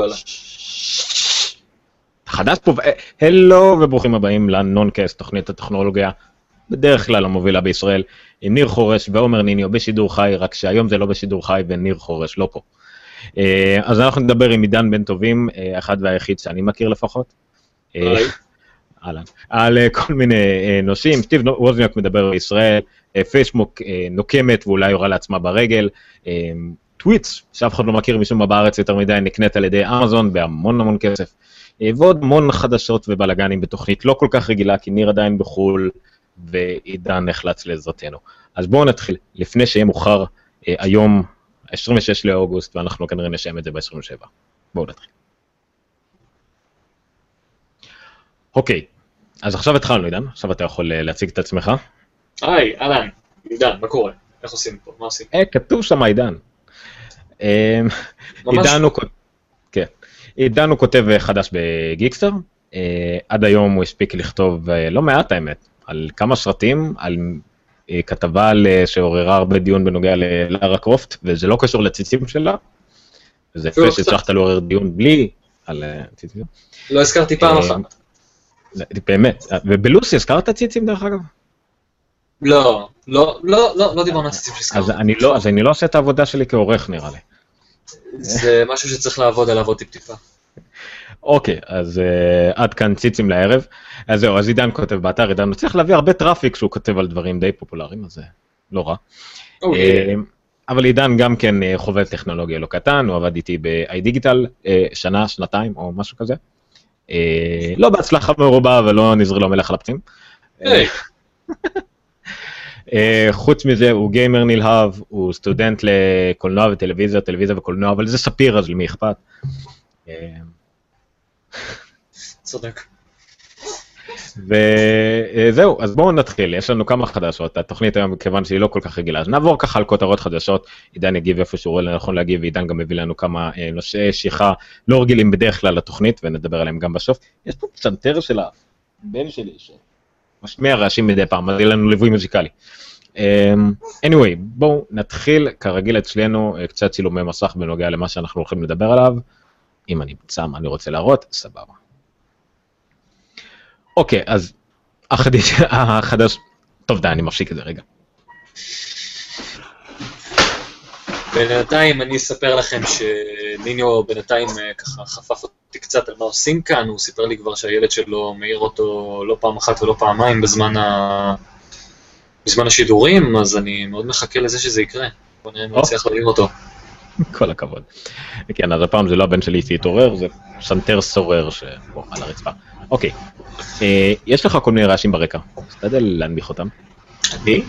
וואלה. חדש פה, הלו וברוכים הבאים לנונקאסט, תוכנית הטכנולוגיה, בדרך כלל המובילה בישראל, עם ניר חורש ועומר ניניו בשידור חי, רק שהיום זה לא בשידור חי וניר חורש לא פה. אה, אז אנחנו נדבר עם עידן בן טובים, אה, אחד והיחיד שאני מכיר לפחות. אה. אהלן. על אה, כל מיני אה, נושאים, סטיב ווזניוק מדבר בישראל, אה, פייסבוק אה, נוקמת ואולי יורה לעצמה ברגל, טוויטס, שאף אחד לא מכיר משום מה בארץ יותר מדי, נקנית על ידי אמזון בהמון המון כסף, אה, ועוד המון חדשות ובלאגנים בתוכנית לא כל כך רגילה, כי ניר עדיין בחו"ל, ועידן נחלץ לעזרתנו. אז בואו נתחיל, לפני שיהיה מאוחר, אה, היום, 26 לאוגוסט, ואנחנו כנראה נשם את זה ב-27. בואו נתחיל. אוקיי, אז עכשיו התחלנו, עידן, עכשיו אתה יכול אה, להציג את עצמך. היי, אהלן, עידן, מה קורה? איך עושים פה? מה עושים? אה, כתוב שם עידן. ממש עידן לא. הוא, כן, עידן הוא כותב חדש בגיקסטר, אה, עד היום הוא הספיק לכתוב אה, לא מעט האמת, על כמה סרטים, על אה, כתבה שעוררה הרבה דיון בנוגע ללארה קרופט, וזה לא קשור לציצים שלה, אפילו יפה קצת. שהצלחת לעורר דיון בלי על ציצים. לא הזכרתי פעם אחת. זה- באמת, ובלוסי הזכרת ציצים דרך אגב? לא, לא, לא, לא, לא דיברנו על ציצים שהזכרנו. לא, אז אני לא עושה את העבודה שלי כעורך נראה לי. זה משהו שצריך לעבוד עליו עוד טיפ-טיפה. אוקיי, אז uh, עד כאן ציצים לערב. אז זהו, אז עידן כותב באתר, עידן מצליח להביא הרבה טראפיק שהוא כותב על דברים די פופולריים, אז זה לא רע. אוקיי. אה, אבל עידן גם כן אה, חובב טכנולוגיה לא קטן, הוא עבד איתי ב-i digital שנה, שנתיים או משהו כזה. לא בהצלחה מרובה ולא נזרי לו מלך על. היי, אה, חוץ מזה הוא גיימר נלהב, הוא סטודנט לקולנוע וטלוויזיה, טלוויזיה וקולנוע, אבל זה ספיר אז למי אכפת. אה, צודק. וזהו, אז בואו נתחיל, יש לנו כמה חדשות, התוכנית היום, כיוון שהיא לא כל כך רגילה, אז נעבור ככה על כותרות חדשות, עידן יגיב איפה שהוא רואה לנכון להגיב, ועידן גם מביא לנו כמה אה, נושאי שיחה לא רגילים בדרך כלל לתוכנית, ונדבר עליהם גם בסוף. יש פה פסנתר של הבן שלי, שמשמיע רעשים מדי פעם, אז יהיה לנו ליווי מוזיקלי. אמ, anyway, בואו נתחיל, כרגיל אצלנו, אה, קצת צילומי מסך בנוגע למה שאנחנו הולכים לדבר עליו. אם אני אמצא מה אני רוצה להראות, סבבה. אוקיי, אז החדש, החדש, טוב די, אני מפסיק את זה רגע. בינתיים אני אספר לכם שניניו בינתיים אה, ככה חפף אותי קצת על מה עושים כאן, הוא סיפר לי כבר שהילד שלו מעיר אותו לא פעם אחת ולא פעמיים בזמן, ה... בזמן השידורים, אז אני מאוד מחכה לזה שזה יקרה. בוא נראה אם או. נצליח להעיר אותו. כל הכבוד. כן, אז הפעם זה לא הבן שלי שהתעורר, זה פסנתר סורר שפה על הרצפה. אוקיי, אה, יש לך כל מיני רעשים ברקע, תשתדל להנמיך אותם. אני?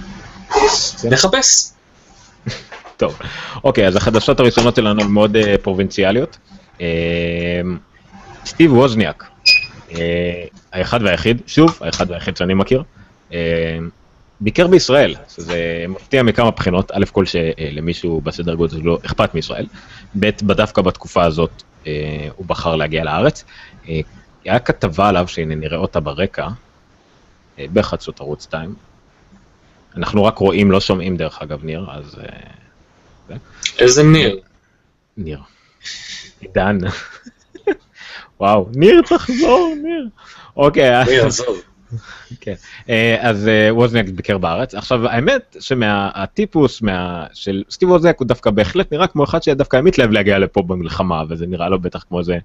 נחפש. טוב, אוקיי, אז החדשות הראשונות שלנו מאוד אה, פרובינציאליות. אה, סטיב ווזניאק, אה, האחד והיחיד, שוב, האחד והיחיד שאני מכיר, אה, ביקר בישראל, שזה מפתיע מכמה בחינות, א' כל שלמישהו בסדר גודל שלו אכפת מישראל, ב' דווקא בתקופה הזאת אה, הוא בחר להגיע לארץ. היה כתבה עליו, שהנה נראה אותה ברקע, בחדשות ערוץ 2. אנחנו רק רואים, לא שומעים דרך אגב, ניר, אז... איזה ניר. ניר. עידן. וואו, ניר תחזור, ניר. אוקיי, אז- ניר, עזוב. כן. אה, אז אה, ווזניאק ביקר בארץ. עכשיו, האמת שמהטיפוס מה... של סטיב ווזניאק הוא דווקא בהחלט נראה כמו אחד שדווקא היה מתלהב להגיע לפה במלחמה, וזה נראה לו בטח כמו איזה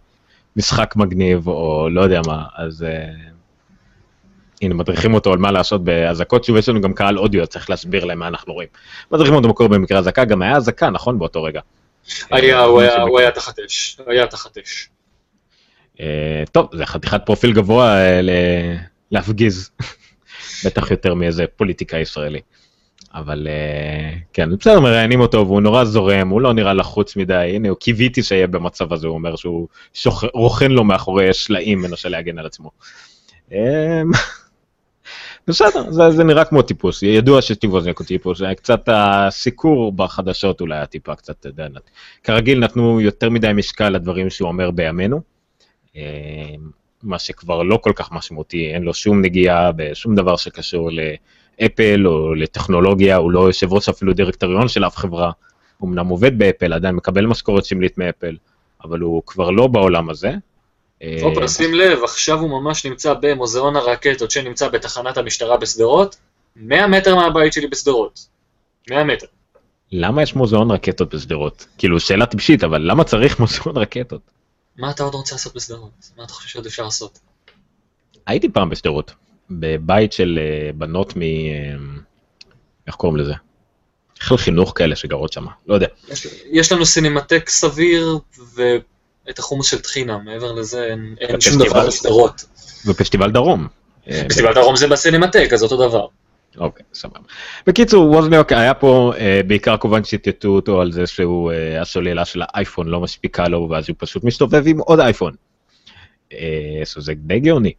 משחק מגניב, או לא יודע מה, אז... אה, הנה, מדריכים אותו על מה לעשות באזעקות, שוב, יש לנו גם קהל אודיו, צריך להסביר להם מה אנחנו רואים. מדריכים אותו מקור במקרה אזעקה, גם היה אזעקה, נכון, באותו רגע. היה, הוא היה- תחת אש. היה תחת אש. אה, טוב, זה חתיכת פרופיל גבוה אה, להפגיז, בטח יותר מאיזה פוליטיקה ישראלי. אבל אה, כן, בסדר, מראיינים אותו והוא נורא זורם, הוא לא נראה לחוץ מדי, הנה, הוא קיוויתי שיהיה במצב הזה, הוא אומר שהוא שוח... רוכן לו מאחורי שלעים, מנסה להגן על עצמו. אה, בסדר, זה, זה נראה כמו טיפוס, ידוע שסטיב ווזניאק הוא טיפוס, קצת הסיקור בחדשות אולי היה טיפה קצת, כרגיל נתנו יותר מדי משקל לדברים שהוא אומר בימינו, מה שכבר לא כל כך משמעותי, אין לו שום נגיעה בשום דבר שקשור לאפל או לטכנולוגיה, הוא לא יושב ראש אפילו דירקטוריון של אף חברה, הוא אמנם עובד באפל, עדיין מקבל משכורת שמלית מאפל, אבל הוא כבר לא בעולם הזה. אה, שים לב, עכשיו הוא ממש נמצא במוזיאון הרקטות שנמצא בתחנת המשטרה בשדרות, 100 מטר מהבית שלי בשדרות. 100 מטר. למה יש מוזיאון רקטות בשדרות? כאילו, שאלה טיפשית, אבל למה צריך מוזיאון רקטות? מה אתה עוד רוצה לעשות בשדרות? מה אתה חושב שעוד אפשר לעשות? הייתי פעם בשדרות, בבית של אה, בנות מ... אה, איך קוראים לזה? חיל חינוך כאלה שגרות שם, לא יודע. יש, יש לנו סינמטק סביר ואת החומוס של טחינה, מעבר לזה אין, אין שום. דבר בשדרות. ופסטיבל דרום. פסטיבל דרום זה בסינמטק, אז אותו דבר. אוקיי, סבבה. בקיצור, ווזניוק היה פה אה, בעיקר כמובן שציטטו אותו על זה שהוא, אה, הסוללה של האייפון לא מספיקה לו, ואז הוא פשוט מסתובב עם עוד אייפון. אה, זה די גאוני.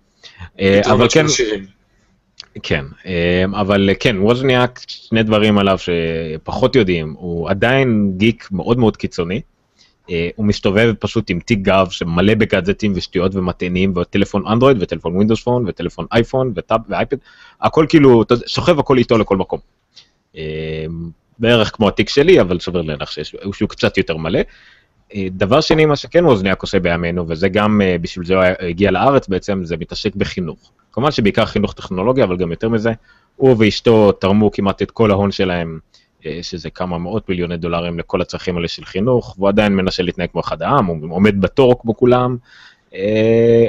אה, אבל כן. כן, אבל כן, ווזניאק, שני דברים עליו שפחות יודעים, הוא עדיין גיק מאוד מאוד קיצוני. אה, הוא מסתובב פשוט עם תיק גב שמלא בגאדג'טים ושטויות ומטענים וטלפון אנדרואיד וטלפון Windows Phone וטלפון אייפון ו tab ואייפד, הכל כאילו, שוכב הכל איתו לכל מקום. אה, בערך כמו התיק שלי, אבל סביר להניח שיש- שהוא קצת יותר מלא. אה, דבר שני, מה שכן ווזניאק עושה בימינו, וזה גם אה, בשביל זה הוא הגיע לארץ בעצם, זה מתעסק בחינוך. כמובן שבעיקר חינוך טכנולוגיה, אבל גם יותר מזה, הוא ואשתו תרמו כמעט את כל ההון שלהם, שזה כמה מאות מיליוני דולרים לכל הצרכים האלה של חינוך, והוא עדיין מנסה להתנהג כמו אחד העם, הוא עומד בתור כמו כולם. אה,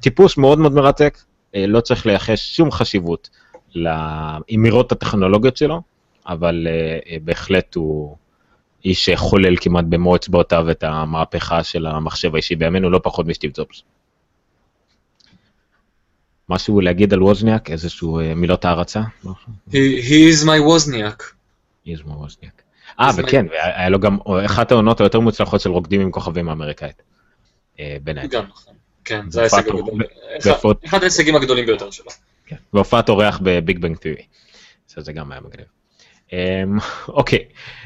טיפוס מאוד מאוד מרתק, אה, לא צריך לייחס שום חשיבות לאמירות הטכנולוגיות שלו, אבל אה, אה, בהחלט הוא איש שחולל כמעט במו אצבעותיו את המהפכה של המחשב האישי בימינו, לא פחות משטיב ג'ובס. משהו להגיד על ווזניאק, איזשהו אה, מילות הערצה? He, he is my wozniak. איזמו ווזניאק. אה, וכן, והיה לו גם אחת העונות היותר מוצלחות של רוקדים עם כוכבים האמריקאית. אה, היתר. גם נכון. כן, זה ההישג הגדול. אחד- ההישגים הגדולים ביותר שלו. כן. והופעת אורח בביג בנג תיאורי. שזה גם היה מגניב. אמ, אוקיי,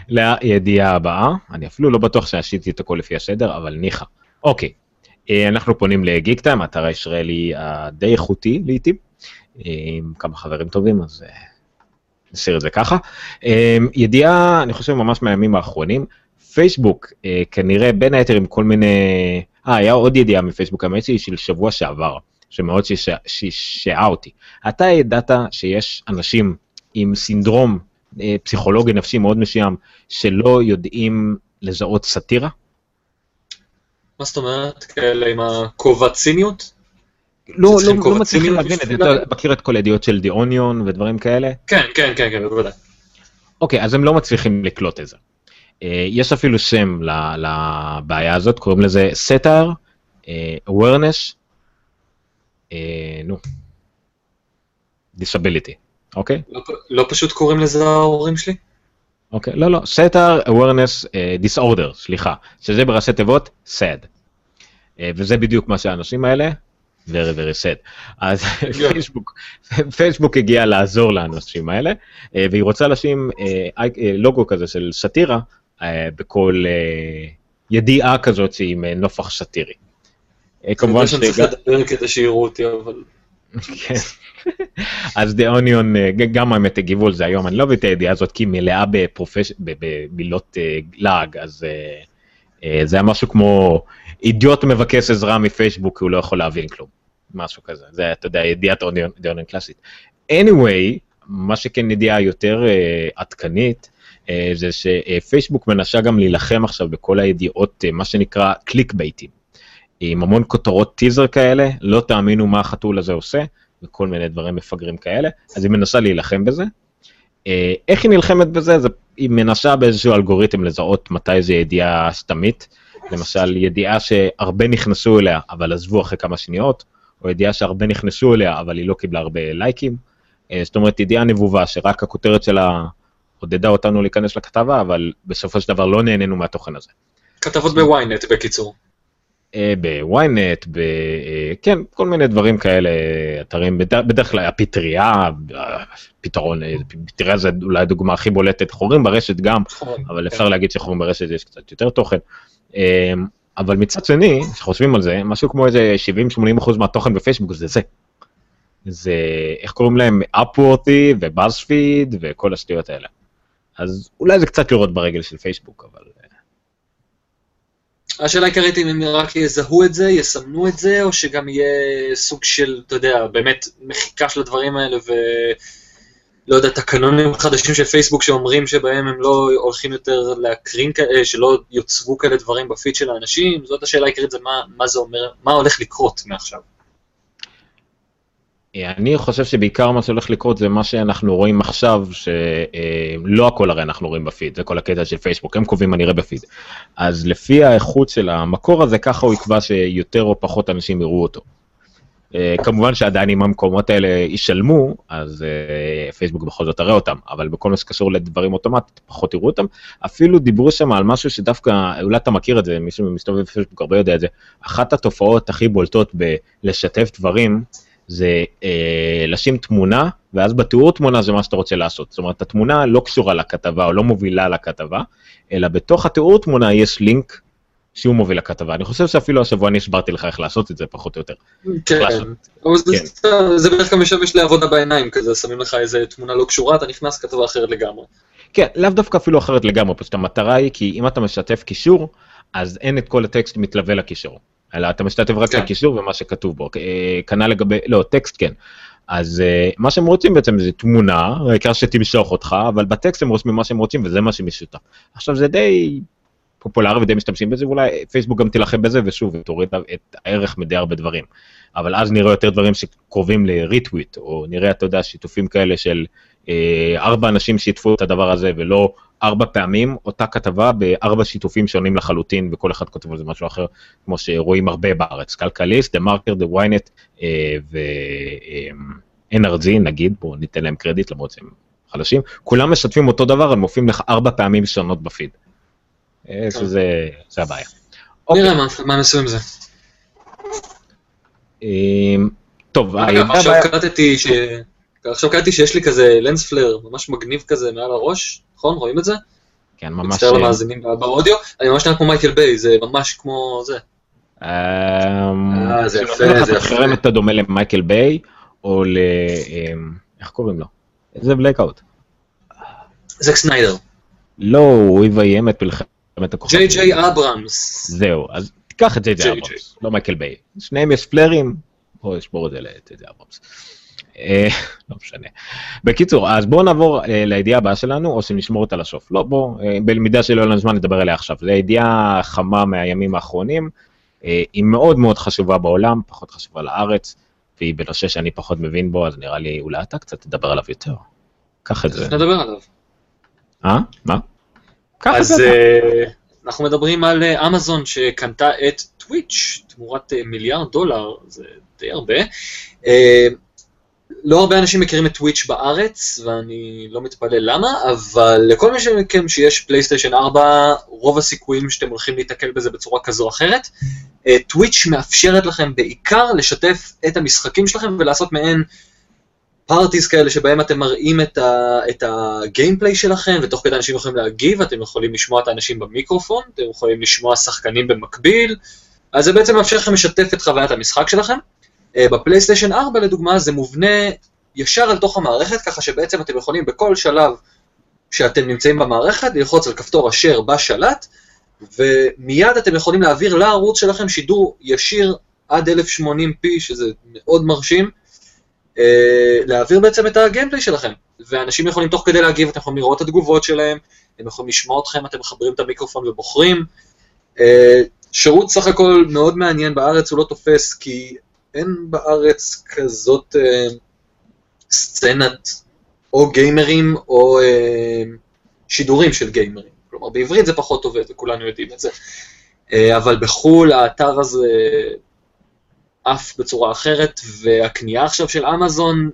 לידיעה הבאה, אני אפילו לא בטוח שעשיתי את הכל לפי הסדר, אבל ניחא. אוקיי, אה, אנחנו פונים לגיק טיים, האתר הישראלי הדי איכותי לעיתים, עם כמה חברים טובים, אז נשאיר את זה ככה. אמ, ידיעה, אני חושב ממש מהימים האחרונים, פייסבוק אה, כנראה בין היתר עם כל מיני, אה, היה עוד ידיעה מפייסבוק, האמת שהיא של שבוע שעבר, שמאוד שישעה אותי. אתה ידעת שיש אנשים עם סינדרום אה, פסיכולוגי נפשי מאוד מסוים, שלא יודעים לזהות סאטירה? מה זאת אומרת? כאלה עם הכובע ציניות? לא, לא, לא כובע מצליחים להבין את זה, אתה? מכיר את כל הידיעות של די אוניון ודברים כאלה? כן, כן, כן, כן, בוודאי. אוקיי, אז הם לא מצליחים לקלוט את זה. אה, יש אפילו שם לבעיה הזאת, קוראים לזה סטאר, awareness, אה, נו, disability, אוקיי? לא לא פשוט קוראים לזה ההורים שלי? אוקיי, לא, לא, סטאר awareness אה, disorder, סליחה, שזה בראשי תיבות sad. אה, וזה בדיוק מה שהאנשים האלה, very very sad. אז פייסבוק, פייסבוק הגיע לעזור לאנשים האלה, אה, והיא רוצה לשים אה, אה, לוגו כזה של סאטירה בכל ידיעה כזאת עם נופח סאטירי. כמובן אני יודע שאני. צריך לדבר כדי שיראו אותי, אבל... כן. אז The Onion, אה, ג- גם האמת הגיבו על זה היום, אני לא מבין את הידיעה הזאת כי היא מלאה בפרופש... במילות לעג, אז זה היה משהו כמו אידיוט מבקש עזרה מפייסבוק כי הוא לא יכול להבין כלום, משהו כזה, זה אתה יודע, ידיעת Onion קלאסית. anyway, מה שכן ידיעה יותר אה, עדכנית, אה, זה שפייסבוק מנסה גם להילחם עכשיו בכל הידיעות, אה, מה שנקרא קליק בייטים. עם המון כותרות טיזר כאלה, לא תאמינו מה החתול הזה עושה, וכל מיני דברים מפגרים כאלה, אז היא מנסה להילחם בזה. איך היא נלחמת בזה? זה, היא מנסה באיזשהו אלגוריתם לזהות מתי זה ידיעה סתמית, למשל ידיעה שהרבה נכנסו אליה אבל עזבו אחרי כמה שניות, או ידיעה שהרבה נכנסו אליה אבל היא לא קיבלה הרבה לייקים. אה, זאת אומרת ידיעה נבובה שרק הכותרת שלה עודדה אותנו להיכנס לכתבה, אבל בסופו של דבר לא נהנינו מהתוכן הזה. כתבות בוויינט, בקיצור. אה, בוויינט, ב... אה, כן, כל מיני דברים כאלה, אתרים, בדרך, כלל הפטריה, פתרון, פטריה זה אולי הדוגמה הכי בולטת, חורים ברשת גם, אבל אפשר להגיד שחורים ברשת יש קצת יותר תוכן. אה, אבל מצד שני, כשחושבים על זה, משהו כמו איזה 70-80% מהתוכן בפייסבוק זה זה. זה, איך קוראים להם? אפוורטי ובאזפיד וכל השטויות האלה. אז אולי זה קצת לראות ברגל של פייסבוק, אבל... אה, השאלה העיקרית אם הם רק יזהו את זה, יסמנו את זה, או שגם יהיה סוג של, אתה יודע, באמת מחיקה של הדברים האלה, ו... לא יודע, תקנונים חדשים של פייסבוק שאומרים שבהם הם לא הולכים יותר להקרין כאלה, שלא יוצבו כאלה דברים בפיד של האנשים, זאת השאלה העיקרית, זה מה, מה זה אומר, מה הולך לקרות מעכשיו. אני חושב שבעיקר מה שהולך לקרות זה מה שאנחנו רואים עכשיו, שלא הכל הרי אנחנו רואים בפיד, זה כל הקטע של פייסבוק, הם קובעים מה נראה בפיד. אז לפי האיכות של המקור הזה, ככה הוא יקבע שיותר או פחות אנשים יראו אותו. אה, כמובן שעדיין אם המקומות האלה ישלמו, אז uh, פייסבוק בכל זאת תראה אותם, אבל בכל מה שקשור לדברים אוטומטית, פחות יראו אותם. אפילו דיברו שם על משהו שדווקא, אולי אתה מכיר את זה, מי שמסתובב בפייסבוק הרבה יודע את זה, אחת התופעות הכי בולטות בלשתף דברים, זה אה, לשים תמונה, ואז בתיאור תמונה זה מה שאתה רוצה לעשות. זאת אומרת, התמונה לא קשורה לכתבה או לא מובילה לכתבה, אלא בתוך התיאור תמונה יש לינק שהוא מוביל לכתבה. אני חושב שאפילו השבוע אני הסברתי לך איך לעשות את זה, פחות או יותר. כן, אבל כן. זה בערך גם משמש לעבודה בעיניים כזה, שמים לך איזה תמונה לא קשורה, אתה נכנס כתבה אחרת לגמרי. כן, לאו דווקא אפילו אחרת לגמרי, פשוט המטרה היא כי אם אתה משתף קישור, אז אין את כל הטקסט מתלווה לקישור. אלא אתה משתתף רק כן. לקישור ומה שכתוב בו. אה, כנ"ל לגבי, לא, טקסט כן. אז uh, מה שהם רוצים בעצם זה תמונה, העיקר שתמשוך אותך, אבל בטקסט הם רושמים מה שהם רוצים וזה מה שמשותף. עכשיו זה די פופולרי ודי משתמשים בזה, ואולי פייסבוק גם תילחם בזה, ושוב, תוריד את הערך מדי הרבה דברים. אבל אז נראה יותר דברים שקרובים ל retweet, או נראה, אתה יודע, שיתופים כאלה של אה, ארבע אנשים שיתפו את הדבר הזה, ולא ארבע פעמים, אותה כתבה בארבע שיתופים שונים לחלוטין, וכל אחד כותב על זה משהו אחר, כמו שרואים הרבה בארץ. כלכליסט, דה מרקר, ווי-נט, ו-NRG נגיד, בואו ניתן להם קרדיט למרות שהם חלשים, כולם משתפים אותו דבר, הם מופיעים לך ארבע פעמים שונות בפיד. אה, שזה הבעיה. נראה מה נעשו עם זה. אמ, טוב, עכשיו קלטתי ש... עכשיו קלטתי שיש לי כזה lens flare ממש מגניב כזה מעל הראש, נכון? רואים את זה? כן, ממש... מצטער למאזינים באודיו, אני ממש נראה כמו מייקל ביי, זה ממש כמו זה. אמ, אה, זה יפה, זה יפה. אתה דומה למייקל ביי, או ל... אמ, איך קוראים לו? זה בלקאוט. זק סניידר. לא, הוא יביים את מלחמת. ג'יי ג'יי אברהמס. זהו, אז תיקח את ג'יי ג'יי אברהמס, לא מייקל ביי. שניהם יש flare-ים, בואו נשמור את זה לג'יי ג'יי אברהמס. אה, לא משנה. בקיצור, אז בואו נעבור אה, לידיעה הבאה שלנו, או שנשמור אותה לסוף. לא, בואו, אה, בלמידה שלא יהיה לנו זמן לדבר עליה עכשיו. זו ידיעה חמה מהימים האחרונים, היא מאוד מאוד חשובה בעולם, פחות חשובה לארץ, והיא בנושא שאני פחות מבין בו, אז נראה לי אולי אתה קצת תדבר עליו יותר. קח את זה. נדבר עליו. אה? מה? אז uh, אנחנו מדברים על uh, אמזון שקנתה את טוויץ' תמורת uh, מיליארד דולר, זה די הרבה. לא הרבה אנשים מכירים את טוויץ' בארץ, ואני לא מתפלא למה, אבל לכל מי מכם שיש פלייסטיישן 4, רוב הסיכויים שאתם הולכים להתקל בזה בצורה כזו או אחרת. טוויץ' מאפשרת לכם בעיקר לשתף את המשחקים שלכם ולעשות מעין פארטיז כאלה שבהם אתם מראים את, ה, את הגיימפליי שלכם, ותוך כדי אנשים יכולים להגיב, אתם יכולים לשמוע את האנשים במיקרופון, אתם יכולים לשמוע שחקנים במקביל, אז זה בעצם מאפשר לכם לשתף את חוויית המשחק שלכם. אה, בפלייסטיישן 4 לדוגמה זה מובנה ישר על תוך המערכת, ככה שבעצם אתם יכולים בכל שלב שאתם נמצאים במערכת, ללחוץ על כפתור אשר בשלט, ומיד אתם יכולים להעביר לערוץ שלכם שידור ישיר עד 1080p, שזה מאוד מרשים. אה, להעביר בעצם את הגיימפליי שלכם. ואנשים יכולים תוך כדי להגיב, אתם יכולים לראות את התגובות שלהם, הם יכולים לשמוע אתכם, אתם מחברים את המיקרופון ובוחרים. אה, שירות סך הכל מאוד מעניין בארץ, הוא לא תופס כי אין בארץ כזאת אה, סצנת או גיימרים או אה, שידורים של גיימרים. כלומר, בעברית זה פחות עובד, וכולנו יודעים את זה. אה, אבל בחו"ל האתר הזה עף בצורה אחרת, והקנייה עכשיו של אמזון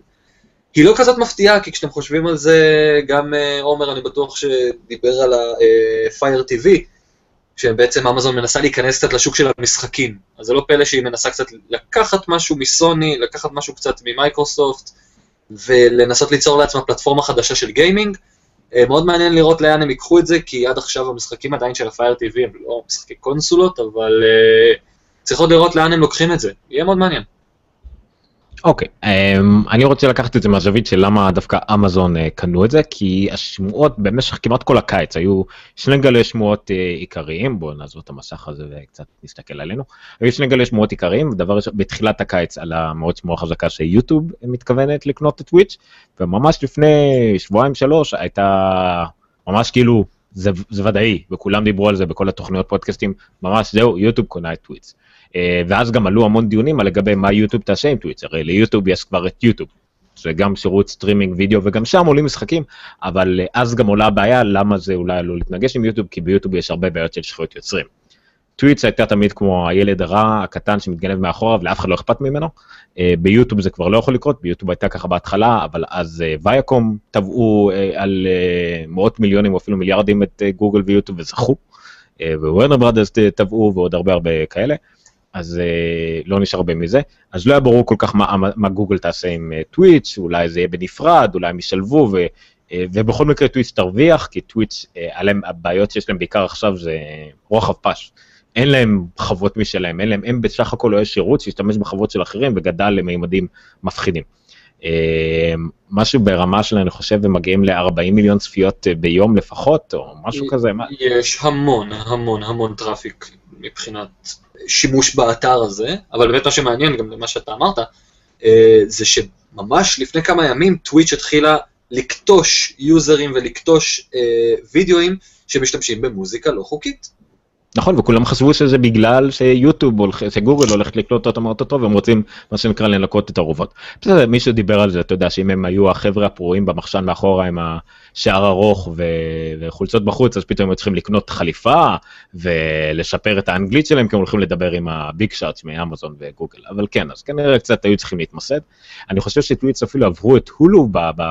היא לא כזאת מפתיעה, כי כשאתם חושבים על זה, גם uh, עומר, אני בטוח שדיבר על ה-Fire TV, שבעצם אמזון מנסה להיכנס קצת לשוק של המשחקים. אז זה לא פלא שהיא מנסה קצת לקחת משהו מסוני, לקחת משהו קצת ממייקרוסופט, ולנסות ליצור לעצמה פלטפורמה חדשה של גיימינג. Uh, מאוד מעניין לראות לאן הם ייקחו את זה, כי עד עכשיו המשחקים עדיין של ה-Fire TV הם לא משחקי קונסולות, אבל... Uh, צריך עוד לראות לאן הם לוקחים את זה, יהיה מאוד מעניין. אוקיי, okay, um, אני רוצה לקחת את זה מהזווית של למה דווקא אמזון uh, קנו את זה, כי השמועות במשך כמעט כל הקיץ היו שני גלי שמועות uh, עיקריים, בואו נעזוב את המסך הזה וקצת נסתכל עלינו, היו שני גלי שמועות עיקריים, דבר ראשון, בתחילת הקיץ על המאוד שמועה חזקה שיוטיוב מתכוונת לקנות את טוויץ', וממש לפני שבועיים שלוש הייתה ממש כאילו זה, זה ודאי, וכולם דיברו על זה בכל התוכניות פודקאסטים, ממש זהו, יוטיוב קונה את טוויץ'. אה, ואז גם עלו המון דיונים על לגבי מה יוטיוב תעשה עם טוויץ', הרי ליוטיוב יש כבר את יוטיוב, זה גם שירות סטרימינג וידאו וגם שם עולים משחקים, אבל אה, אז גם עולה הבעיה למה זה אולי עלול להתנגש עם יוטיוב, כי ביוטיוב יש הרבה בעיות של זכויות יוצרים. טוויץ' הייתה תמיד כמו הילד הרע הקטן שמתגנב מאחורה ולאף אחד לא אכפת ממנו. אה, ביוטיוב זה כבר לא יכול לקרות, ביוטיוב הייתה ככה בהתחלה, אבל אז ויאקום תבעו על מאות מיליונים או אפילו מיליארדים את גוגל ויוטיוב וזכו. ווורנר ברדרס תבעו ועוד הרבה הרבה כאלה. אז uh, לא נשאר הרבה מזה, אז לא היה ברור כל כך מה, מה גוגל תעשה עם uh, טוויץ', אולי זה יהיה בנפרד, אולי הם ישלבו, ו, uh, ובכל מקרה טוויץ' תרוויח, כי טוויץ', uh, עליהם, הבעיות שיש להם בעיקר עכשיו זה רוחב פס. אין להם חוות משלהם, אין להם, הם בסך הכל לא יש שירות שהשתמש בחוות של אחרים וגדל למימדים מפחידים. Uh, משהו ברמה של אני חושב הם מגיעים ל-40 מיליון צפיות ביום לפחות, או משהו כזה. יש המון, המון, המון traffic מבחינת שימוש באתר הזה, אבל באמת מה שמעניין, גם למה שאתה אמרת, אה, זה שממש לפני כמה ימים טוויץ' התחילה לנטוש users ים ולנטוש אה, וידאוים שמשתמשים במוזיקה לא חוקית. נכון, וכולם חשבו שזה בגלל שיוטיוב, שגוגל הולכת לקלוט אותם אותו והם רוצים, מה שנקרא, לנקות את הרובוט. בסדר, מישהו דיבר על זה, אתה יודע, שאם הם היו החבר'ה הפרועים במחשן מאחורה עם השער ארוך ו... וחולצות בחוץ, אז פתאום הם צריכים לקנות חליפה ולשפר את האנגלית שלהם, כי הם הולכים לדבר עם הביג שארטס מאמזון וגוגל. אבל כן, אז כנראה קצת היו צריכים להתמסד. אני חושב שטוויטס אפילו עברו את הולו ב... ב...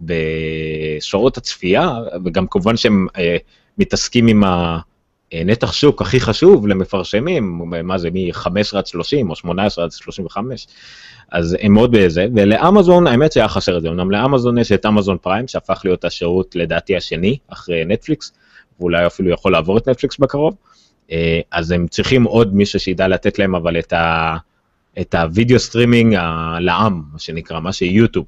בשעות הצפייה, וגם כמובן שהם אה, מתעסקים עם ה... אה, נתח שוק הכי חשוב למפרשמים, מה זה, מ-15 עד 30 או 18 עד 35, אז הם מאוד בזה, ולאמזון, האמת שהיה חסר את זה, אמנם לאמזון יש את אמזון פריים, שהפך להיות השירות לדעתי השני, אחרי נטפליקס, ואולי אפילו יכול לעבור את נטפליקס בקרוב, אה, אז הם צריכים עוד מישהו שידע לתת להם אבל את, ה, את הוידאו סטרימינג לעם, מה שנקרא, מה שיוטיוב.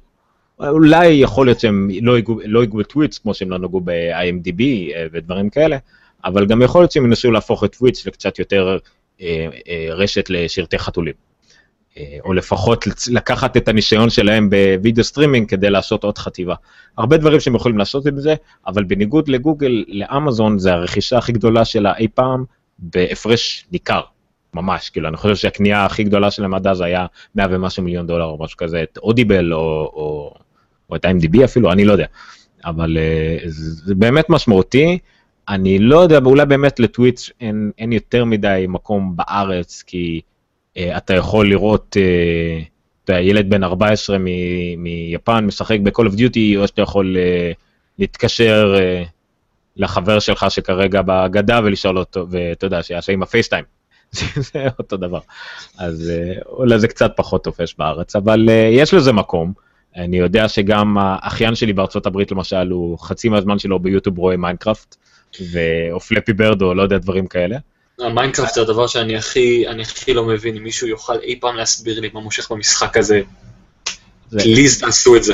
אולי יכול להיות שהם לא ייגעו לא בטוויץ' כמו שהם לא נגעו ב-IMDb אה, ודברים כאלה, אבל גם יכול להיות שהם ינסו להפוך את טוויץ' לקצת יותר אה, אה, רשת לשרתי חתולים. אה, או לפחות לקחת את הניסיון שלהם בווידאו סטרימינג כדי לעשות עוד חטיבה. הרבה דברים שהם יכולים לעשות עם זה, אבל בניגוד לגוגל, לאמזון זה הרכישה הכי גדולה שלה אי פעם בהפרש ניכר, ממש, כאילו אני חושב שהקנייה הכי גדולה שלהם עד אז היה 100 ומשהו מיליון דולר או משהו כזה, את אודיבל או, או, או את ה-MDB אפילו, אני לא יודע, אבל זה, זה באמת משמעותי. אני לא יודע, אולי באמת לטוויץ' אין, אין יותר מדי מקום בארץ, כי אה, אתה יכול לראות, אה, אתה יודע, ילד בן 14 מ- מיפן משחק ב-call of duty, או שאתה יכול אה, להתקשר אה, לחבר שלך שכרגע בגדה ולשאול אותו, ואתה יודע, שיעשה עם הפייסטיים. זה אותו דבר. אז אה, אולי זה קצת פחות תופש בארץ, אבל אה, יש לזה מקום. אני יודע שגם האחיין שלי בארצות הברית למשל, הוא חצי מהזמן שלו ביוטיוב רואה מיינקראפט. או פלפי ברד או לא יודע, דברים כאלה. המיינקראפט זה הדבר שאני הכי, אני הכי לא מבין, אם מישהו יוכל אי פעם להסביר לי מה מושך במשחק הזה, please תעשו את זה.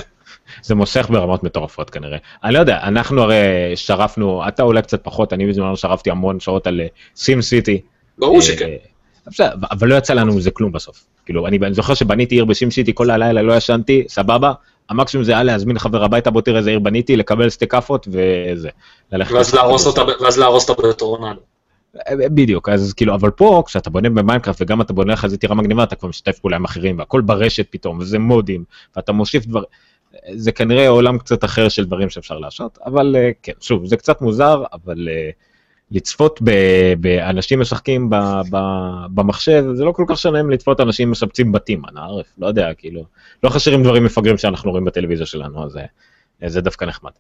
זה מושך ברמות מטורפות כנראה. אני לא יודע, אנחנו הרי שרפנו, אתה אולי קצת פחות, אני בזמנו שרפתי המון שעות על סים אה, City. ברור שכן. אה, אבל לא יצא לנו מזה כלום בסוף. כאילו, אני זוכר שבניתי עיר ב Sim City כל הלילה, לא ישנתי, סבבה, המקסימום זה היה להזמין חבר הביתה, בוא תראה איזה עיר בניתי, לקבל שתי כאפות וזה. ואז להרוס אותה, ואז להרוס אותה בטורנדו. בדיוק, אז כאילו, אבל פה, כשאתה בונה במיינקראפט וגם אתה בונה לך איזה טירה מגניבה, אתה כבר משתף פעולה עם אחרים, והכל ברשת פתאום, וזה mod-ים, ואתה מוסיף דבר, זה כנראה עולם קצת אחר של דברים שאפשר לעשות, אבל אה, כן, שוב, זה קצת מוזר, אבל uh, לצפות באנשים משחקים במחשב, זה לא כל כך שונה לצפות אנשים משפצים בתים, אנא עארף, לא יודע, כאילו, לא חסרים דברים מפגרים שאנחנו רואים בטלוויזיה שלנו, אז אה, זה דווקא נחמד.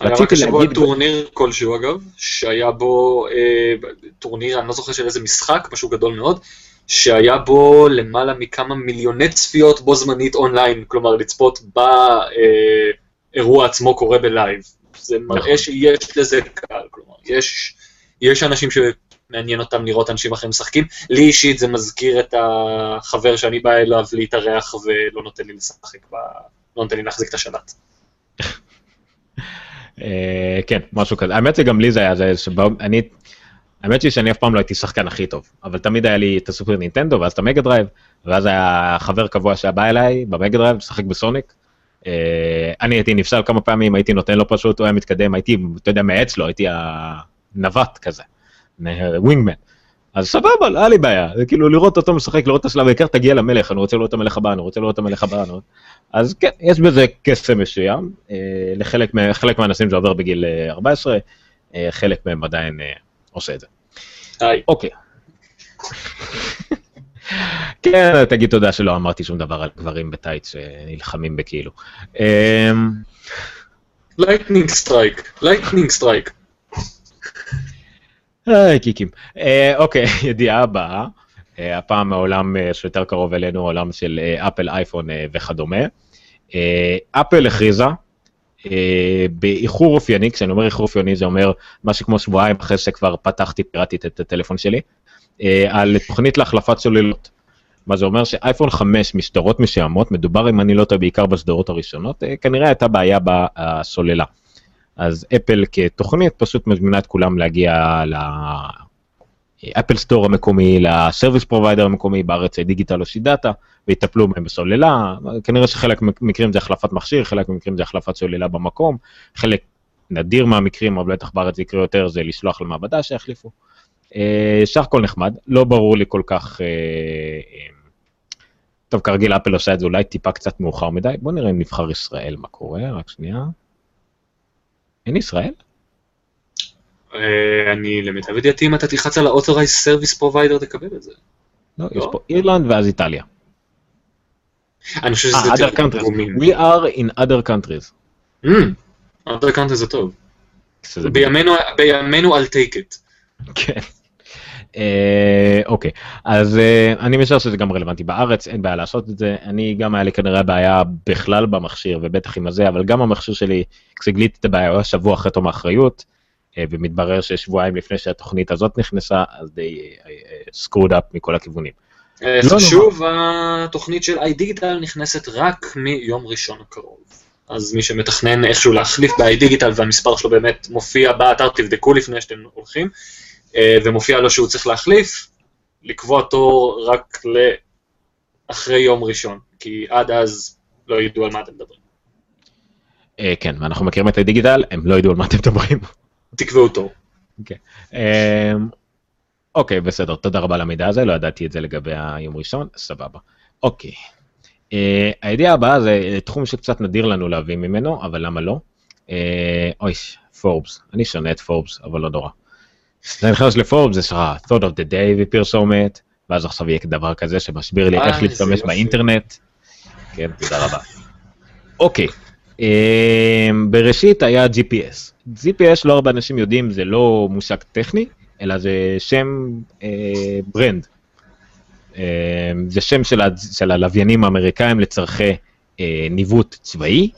היה רק השבוע טורניר כלשהו אגב, שהיה בו אה, טורניר, אני לא זוכר של איזה משחק, משהו גדול מאוד, שהיה בו למעלה מכמה מיליוני צפיות בו זמנית אונליין, כלומר לצפות באירוע עצמו קורה ב live. זה מראה נכון. שיש לזה קהל, כלומר, יש... יש אנשים מעניין אותם לראות אנשים אחרים משחקים. לי אישית זה מזכיר את החבר שאני בא אליו להתארח ולא נותן לי לשחק, ב... לא נותן לי להחזיק את השלט. אה, כן, משהו כזה. האמת שגם לי זה היה, זה שאני, האמת היא שאני אף פעם לא הייתי שחקן הכי טוב, אבל תמיד היה לי את הסופר נינטנדו ואז את המגה דרייב, ואז היה חבר קבוע שהיה בא אליי במגה דרייב לשחק בסוניק. אה, אני הייתי נפסל כמה פעמים, הייתי נותן לו פשוט, הוא היה מתקדם, הייתי, אתה יודע, מאיץ לו, הייתי הנווט כזה, wingman. אז סבבה, לא היה לי בעיה, זה כאילו לראות אותו משחק, לראות את השלב, העיקר תגיע למלך, אני רוצה לראות את המלך הבא, אני רוצה לראות את המלך הבא. אז כן, יש בזה קסם מסוים, אה, לחלק מהאנשים זה עובר בגיל 14, אה, חלק מהם עדיין עושה את זה. היי. אוקיי. כן, תגיד תודה שלא אמרתי שום דבר על גברים בטייץ שנלחמים בכאילו. lightning strike, lightning strike. היי גיקים. אה, אוקיי, ידיעה הבאה, אה, הפעם מהעולם אה, שיותר קרוב אלינו, עולם של אפל, אייפון וכדומה. אפל הכריזה באיחור אופייני, כשאני אומר איחור אופייני זה אומר משהו כמו שבועיים אחרי שכבר פתחתי פיראטית את הטלפון שלי, על תוכנית להחלפת סוללות. מה זה אומר שאייפון 5 מסדרות מסוימות, מדובר אם אני לא טועה בעיקר בסדרות הראשונות, כנראה הייתה בעיה בסוללה. אז אפל כתוכנית פשוט מזמינה את כולם להגיע ל Apple Store המקומי, ל service provider המקומי, בארץ iDigital או שידאטה, ויטפלו מהם בסוללה, כנראה שחלק מהמקרים זה החלפת מכשיר, חלק מהמקרים זה החלפת סוללה במקום, חלק נדיר מהמקרים, אבל בטח בארץ זה יקרה יותר, זה לשלוח למעבדה שיחליפו. סך אה, הכל נחמד, לא ברור לי כל כך, אה, אה, טוב כרגיל אפל עושה את זה אולי טיפה קצת מאוחר מדי, בוא נראה אם נבחר ישראל מה קורה, רק שנייה. אין ישראל? אני למיטב ידיעתי אם אתה תלחץ על ה-Authorized Service Provider תקבל את זה. לא, יש לא? פה אירלנד ואז איטליה. אני חושב שזה יותר תרגומים. We are in other countries. Mm, other countries זה טוב. בימינו I'll take it. כן. אה, אוקיי, אז אה, אני משער שזה גם רלוונטי בארץ, אין בעיה לעשות את זה. אני גם היה לי כנראה בעיה בכלל במכשיר, ובטח עם הזה, אבל גם המכשיר שלי, כשגיליתי את הבעיה, היה שבוע אחרי תום האחריות, אה, ומתברר ששבועיים לפני שהתוכנית הזאת נכנסה, אז די screwed up מכל הכיוונים. לא שוב, התוכנית של iDigital נכנסת רק מיום ראשון הקרוב. אז מי שמתכנן איכשהו להחליף ב-iDigital והמספר שלו באמת מופיע באתר, תבדקו לפני שאתם הולכים. אה, ומופיע לו שהוא צריך להחליף, לקבוע תור רק לאחרי יום ראשון, כי עד אז לא ידעו על מה אתם מדברים. אה, כן, ואנחנו מכירים את הדיגיטל, הם לא ידעו על מה אתם מדברים. תקבעו תור. אוקיי, אוקיי, בסדר, תודה רבה על המידע הזה, לא ידעתי את זה לגבי היום ראשון, סבבה. אוקיי. הידיעה הבאה זה תחום שקצת נדיר לנו להביא ממנו, אבל למה לא? אוי, פורבס, אני שונא את פורבס, אבל לא נורא. זה נכנס לפורבס, יש לך thought of the day ופרסומת, ואז עכשיו יהיה דבר כזה שמסביר לי איך להשתמש באינטרנט. כן, תודה רבה. אוקיי, אמ, בראשית היה GPS. GPS לא הרבה אנשים יודעים, זה לא מושג טכני, אלא זה שם אה, brand. אה, זה שם של, של הלוויינים האמריקאים לצורכי אה, ניווט צבאי,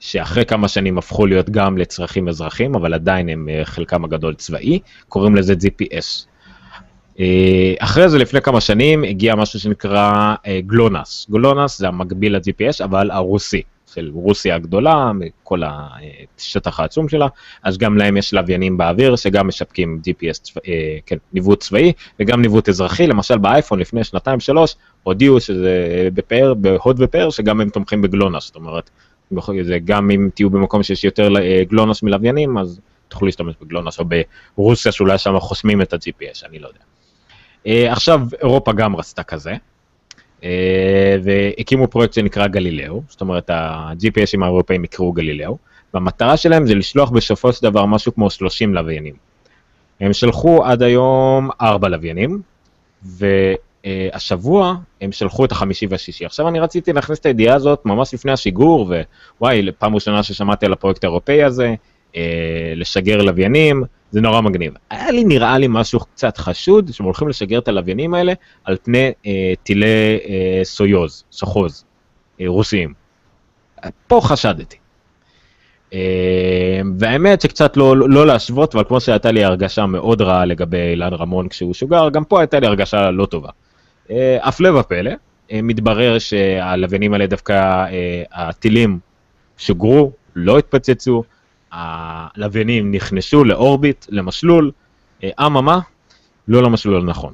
שאחרי כמה שנים הפכו להיות גם לצרכים אזרחיים, אבל עדיין הם אה, חלקם הגדול צבאי, קוראים לזה GPS. אה, אחרי זה, לפני כמה שנים, הגיע משהו שנקרא אה, גלונס. גלונס זה המקביל ל-GPS, אבל הרוסי, של רוסיה הגדולה, כל השטח העצום שלה, אז גם להם יש לוויינים באוויר שגם משפקים GPS, כן, ניווט צבאי וגם ניווט אזרחי, למשל באייפון לפני שנתיים שלוש, הודיעו שזה בפאר, בהוד ופאר, שגם הם תומכים בגלונס, זאת אומרת, זה גם אם תהיו במקום שיש יותר אה, גלונוס מלוויינים, אז תוכלו להשתמש בגלונוס, או ברוסיה שאולי שם חוסמים את ה-GPS, אני לא יודע. אה, עכשיו אירופה גם רצתה כזה, אה, והקימו פרויקט שנקרא גלילאו, זאת אומרת ה-GPSים האירופאים יקראו גלילאו, והמטרה שלהם זה לשלוח בסופו של דבר משהו כמו 30 לוויינים. הם שלחו עד היום 4 לוויינים, ו... Uh, השבוע הם שלחו את החמישי והשישי. עכשיו אני רציתי להכניס את הידיעה הזאת ממש לפני השיגור, ווואי, פעם ראשונה ששמעתי על הפרויקט האירופאי הזה, uh, לשגר לוויינים, זה נורא מגניב. היה לי נראה לי משהו קצת חשוד, שהם הולכים לשגר את הלוויינים האלה על פני uh, טילי uh, סויוז, סוחוז, uh, רוסיים. פה חשדתי. והאמת שקצת לא, לא להשוות, אבל כמו שהייתה לי הרגשה מאוד רעה לגבי אילן רמון כשהוא שוגר, גם פה הייתה לי הרגשה לא טובה. הפלא ופלא, מתברר שהלוויינים האלה דווקא, הטילים שוגרו, לא התפוצצו, הלוויינים נכנסו לאורביט, למשלול, אממה, לא למסלול הנכון.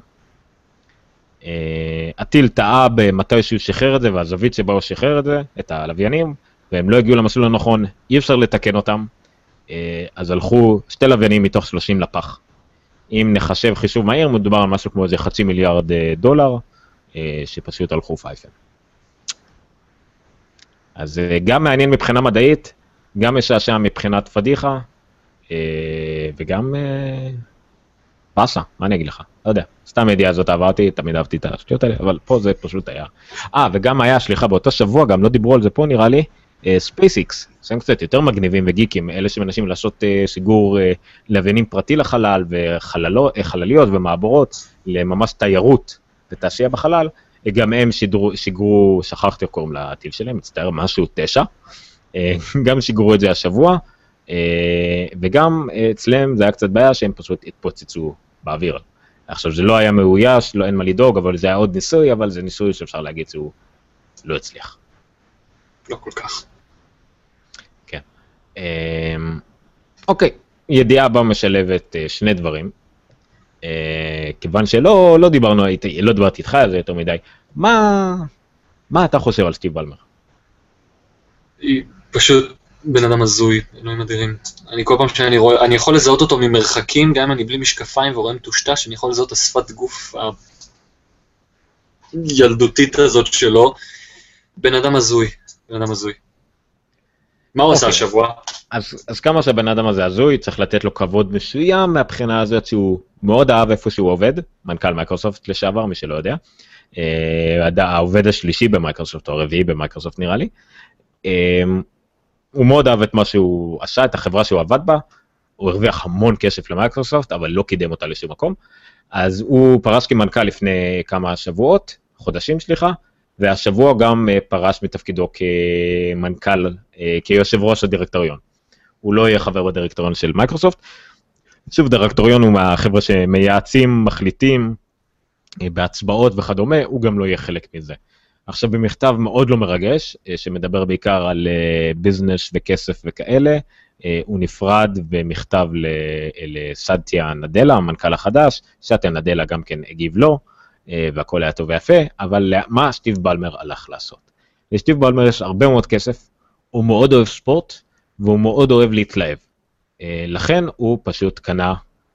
הטיל טעה במתי שהוא שחרר את זה והזווית שבה הוא שחרר את זה, את הלוויינים, והם לא הגיעו למסלול הנכון, אי אפשר לתקן אותם, אז הלכו שתי לוויינים מתוך 30 לפח. אם נחשב חישוב מהיר, מדובר על משהו כמו איזה חצי מיליארד דולר, שפשוט הלכו פייפן. אז גם מעניין מבחינה מדעית, גם משעשע מבחינת פדיחה, וגם באסה, מה אני אגיד לך? לא יודע, סתם ידיעה הזאת עברתי, תמיד אהבתי את השטויות האלה, אבל פה זה פשוט היה. אה, וגם היה, סליחה, באותו שבוע, גם לא דיברו על זה פה נראה לי, ספייסיקס, אה, שהם קצת יותר מגניבים וגיקים, אלה שמנסים לעשות שיגור אה, לוויינים פרטי לחלל וחלליות ומעבורות לממש תיירות ותעשייה בחלל, גם הם שידרו, שיגרו, שכחתי איך קוראים לטיל שלהם, מצטער, משהו תשע, גם שיגרו את זה השבוע, וגם אצלם זה היה קצת בעיה שהם פשוט התפוצצו באוויר. עכשיו זה לא היה מאויש, לא אין מה לדאוג, אבל זה היה עוד ניסוי, אבל זה ניסוי שאפשר להגיד שהוא לא הצליח. לא כל כך. כן. אוקיי, ידיעה הבאה משלבת שני דברים. כיוון שלא לא דיברנו, לא דיברתי איתך על זה יותר מדי, מה, מה אתה חושב על סטיב בלמר? פשוט בן אדם הזוי, אלוהים אדירים. אני כל פעם שאני רואה, אני יכול לזהות אותו ממרחקים, גם אם אני בלי משקפיים ורואה מטושטש, אני יכול לזהות את השפת גוף הילדותית הזאת שלו. בן אדם הזוי, בן אדם הזוי. מה הוא עשה אוקיי. השבוע? אז, אז כמה שהבן אדם הזה הזוי, צריך לתת לו כבוד מסוים מהבחינה הזאת שהוא מאוד אהב איפה שהוא עובד, מנכ"ל מייקרוסופט לשעבר, מי שלא יודע. אה, העובד השלישי במייקרוסופט, או הרביעי במייקרוסופט נראה לי. אה, הוא מאוד אהב את מה שהוא עשה, את החברה שהוא עבד בה, הוא הרוויח המון כסף למייקרוסופט, אבל לא קידם אותה לשום מקום. אז הוא פרש כמנכ"ל לפני כמה שבועות, חודשים סליחה, והשבוע גם אה, פרש מתפקידו כמנכ"ל, אה, כיושב ראש הדירקטוריון. הוא לא יהיה חבר בדירקטוריון של מייקרוסופט. שוב, דירקטוריון הוא מהחבר'ה שמייעצים, מחליטים, אה, בהצבעות וכדומה, הוא גם לא יהיה חלק מזה. עכשיו במכתב מאוד לא מרגש, שמדבר בעיקר על ביזנס וכסף וכאלה, הוא נפרד במכתב לסדתיה נדלה, המנכ"ל החדש, סדתיה נדלה גם כן הגיב לו. אה, והכל היה טוב ויפה, אבל מה סטיב בלמר הלך לעשות? לסטיב בלמר יש הרבה מאוד כסף, הוא מאוד אוהב ספורט, והוא מאוד אוהב להתלהב. אה, לכן הוא פשוט קנה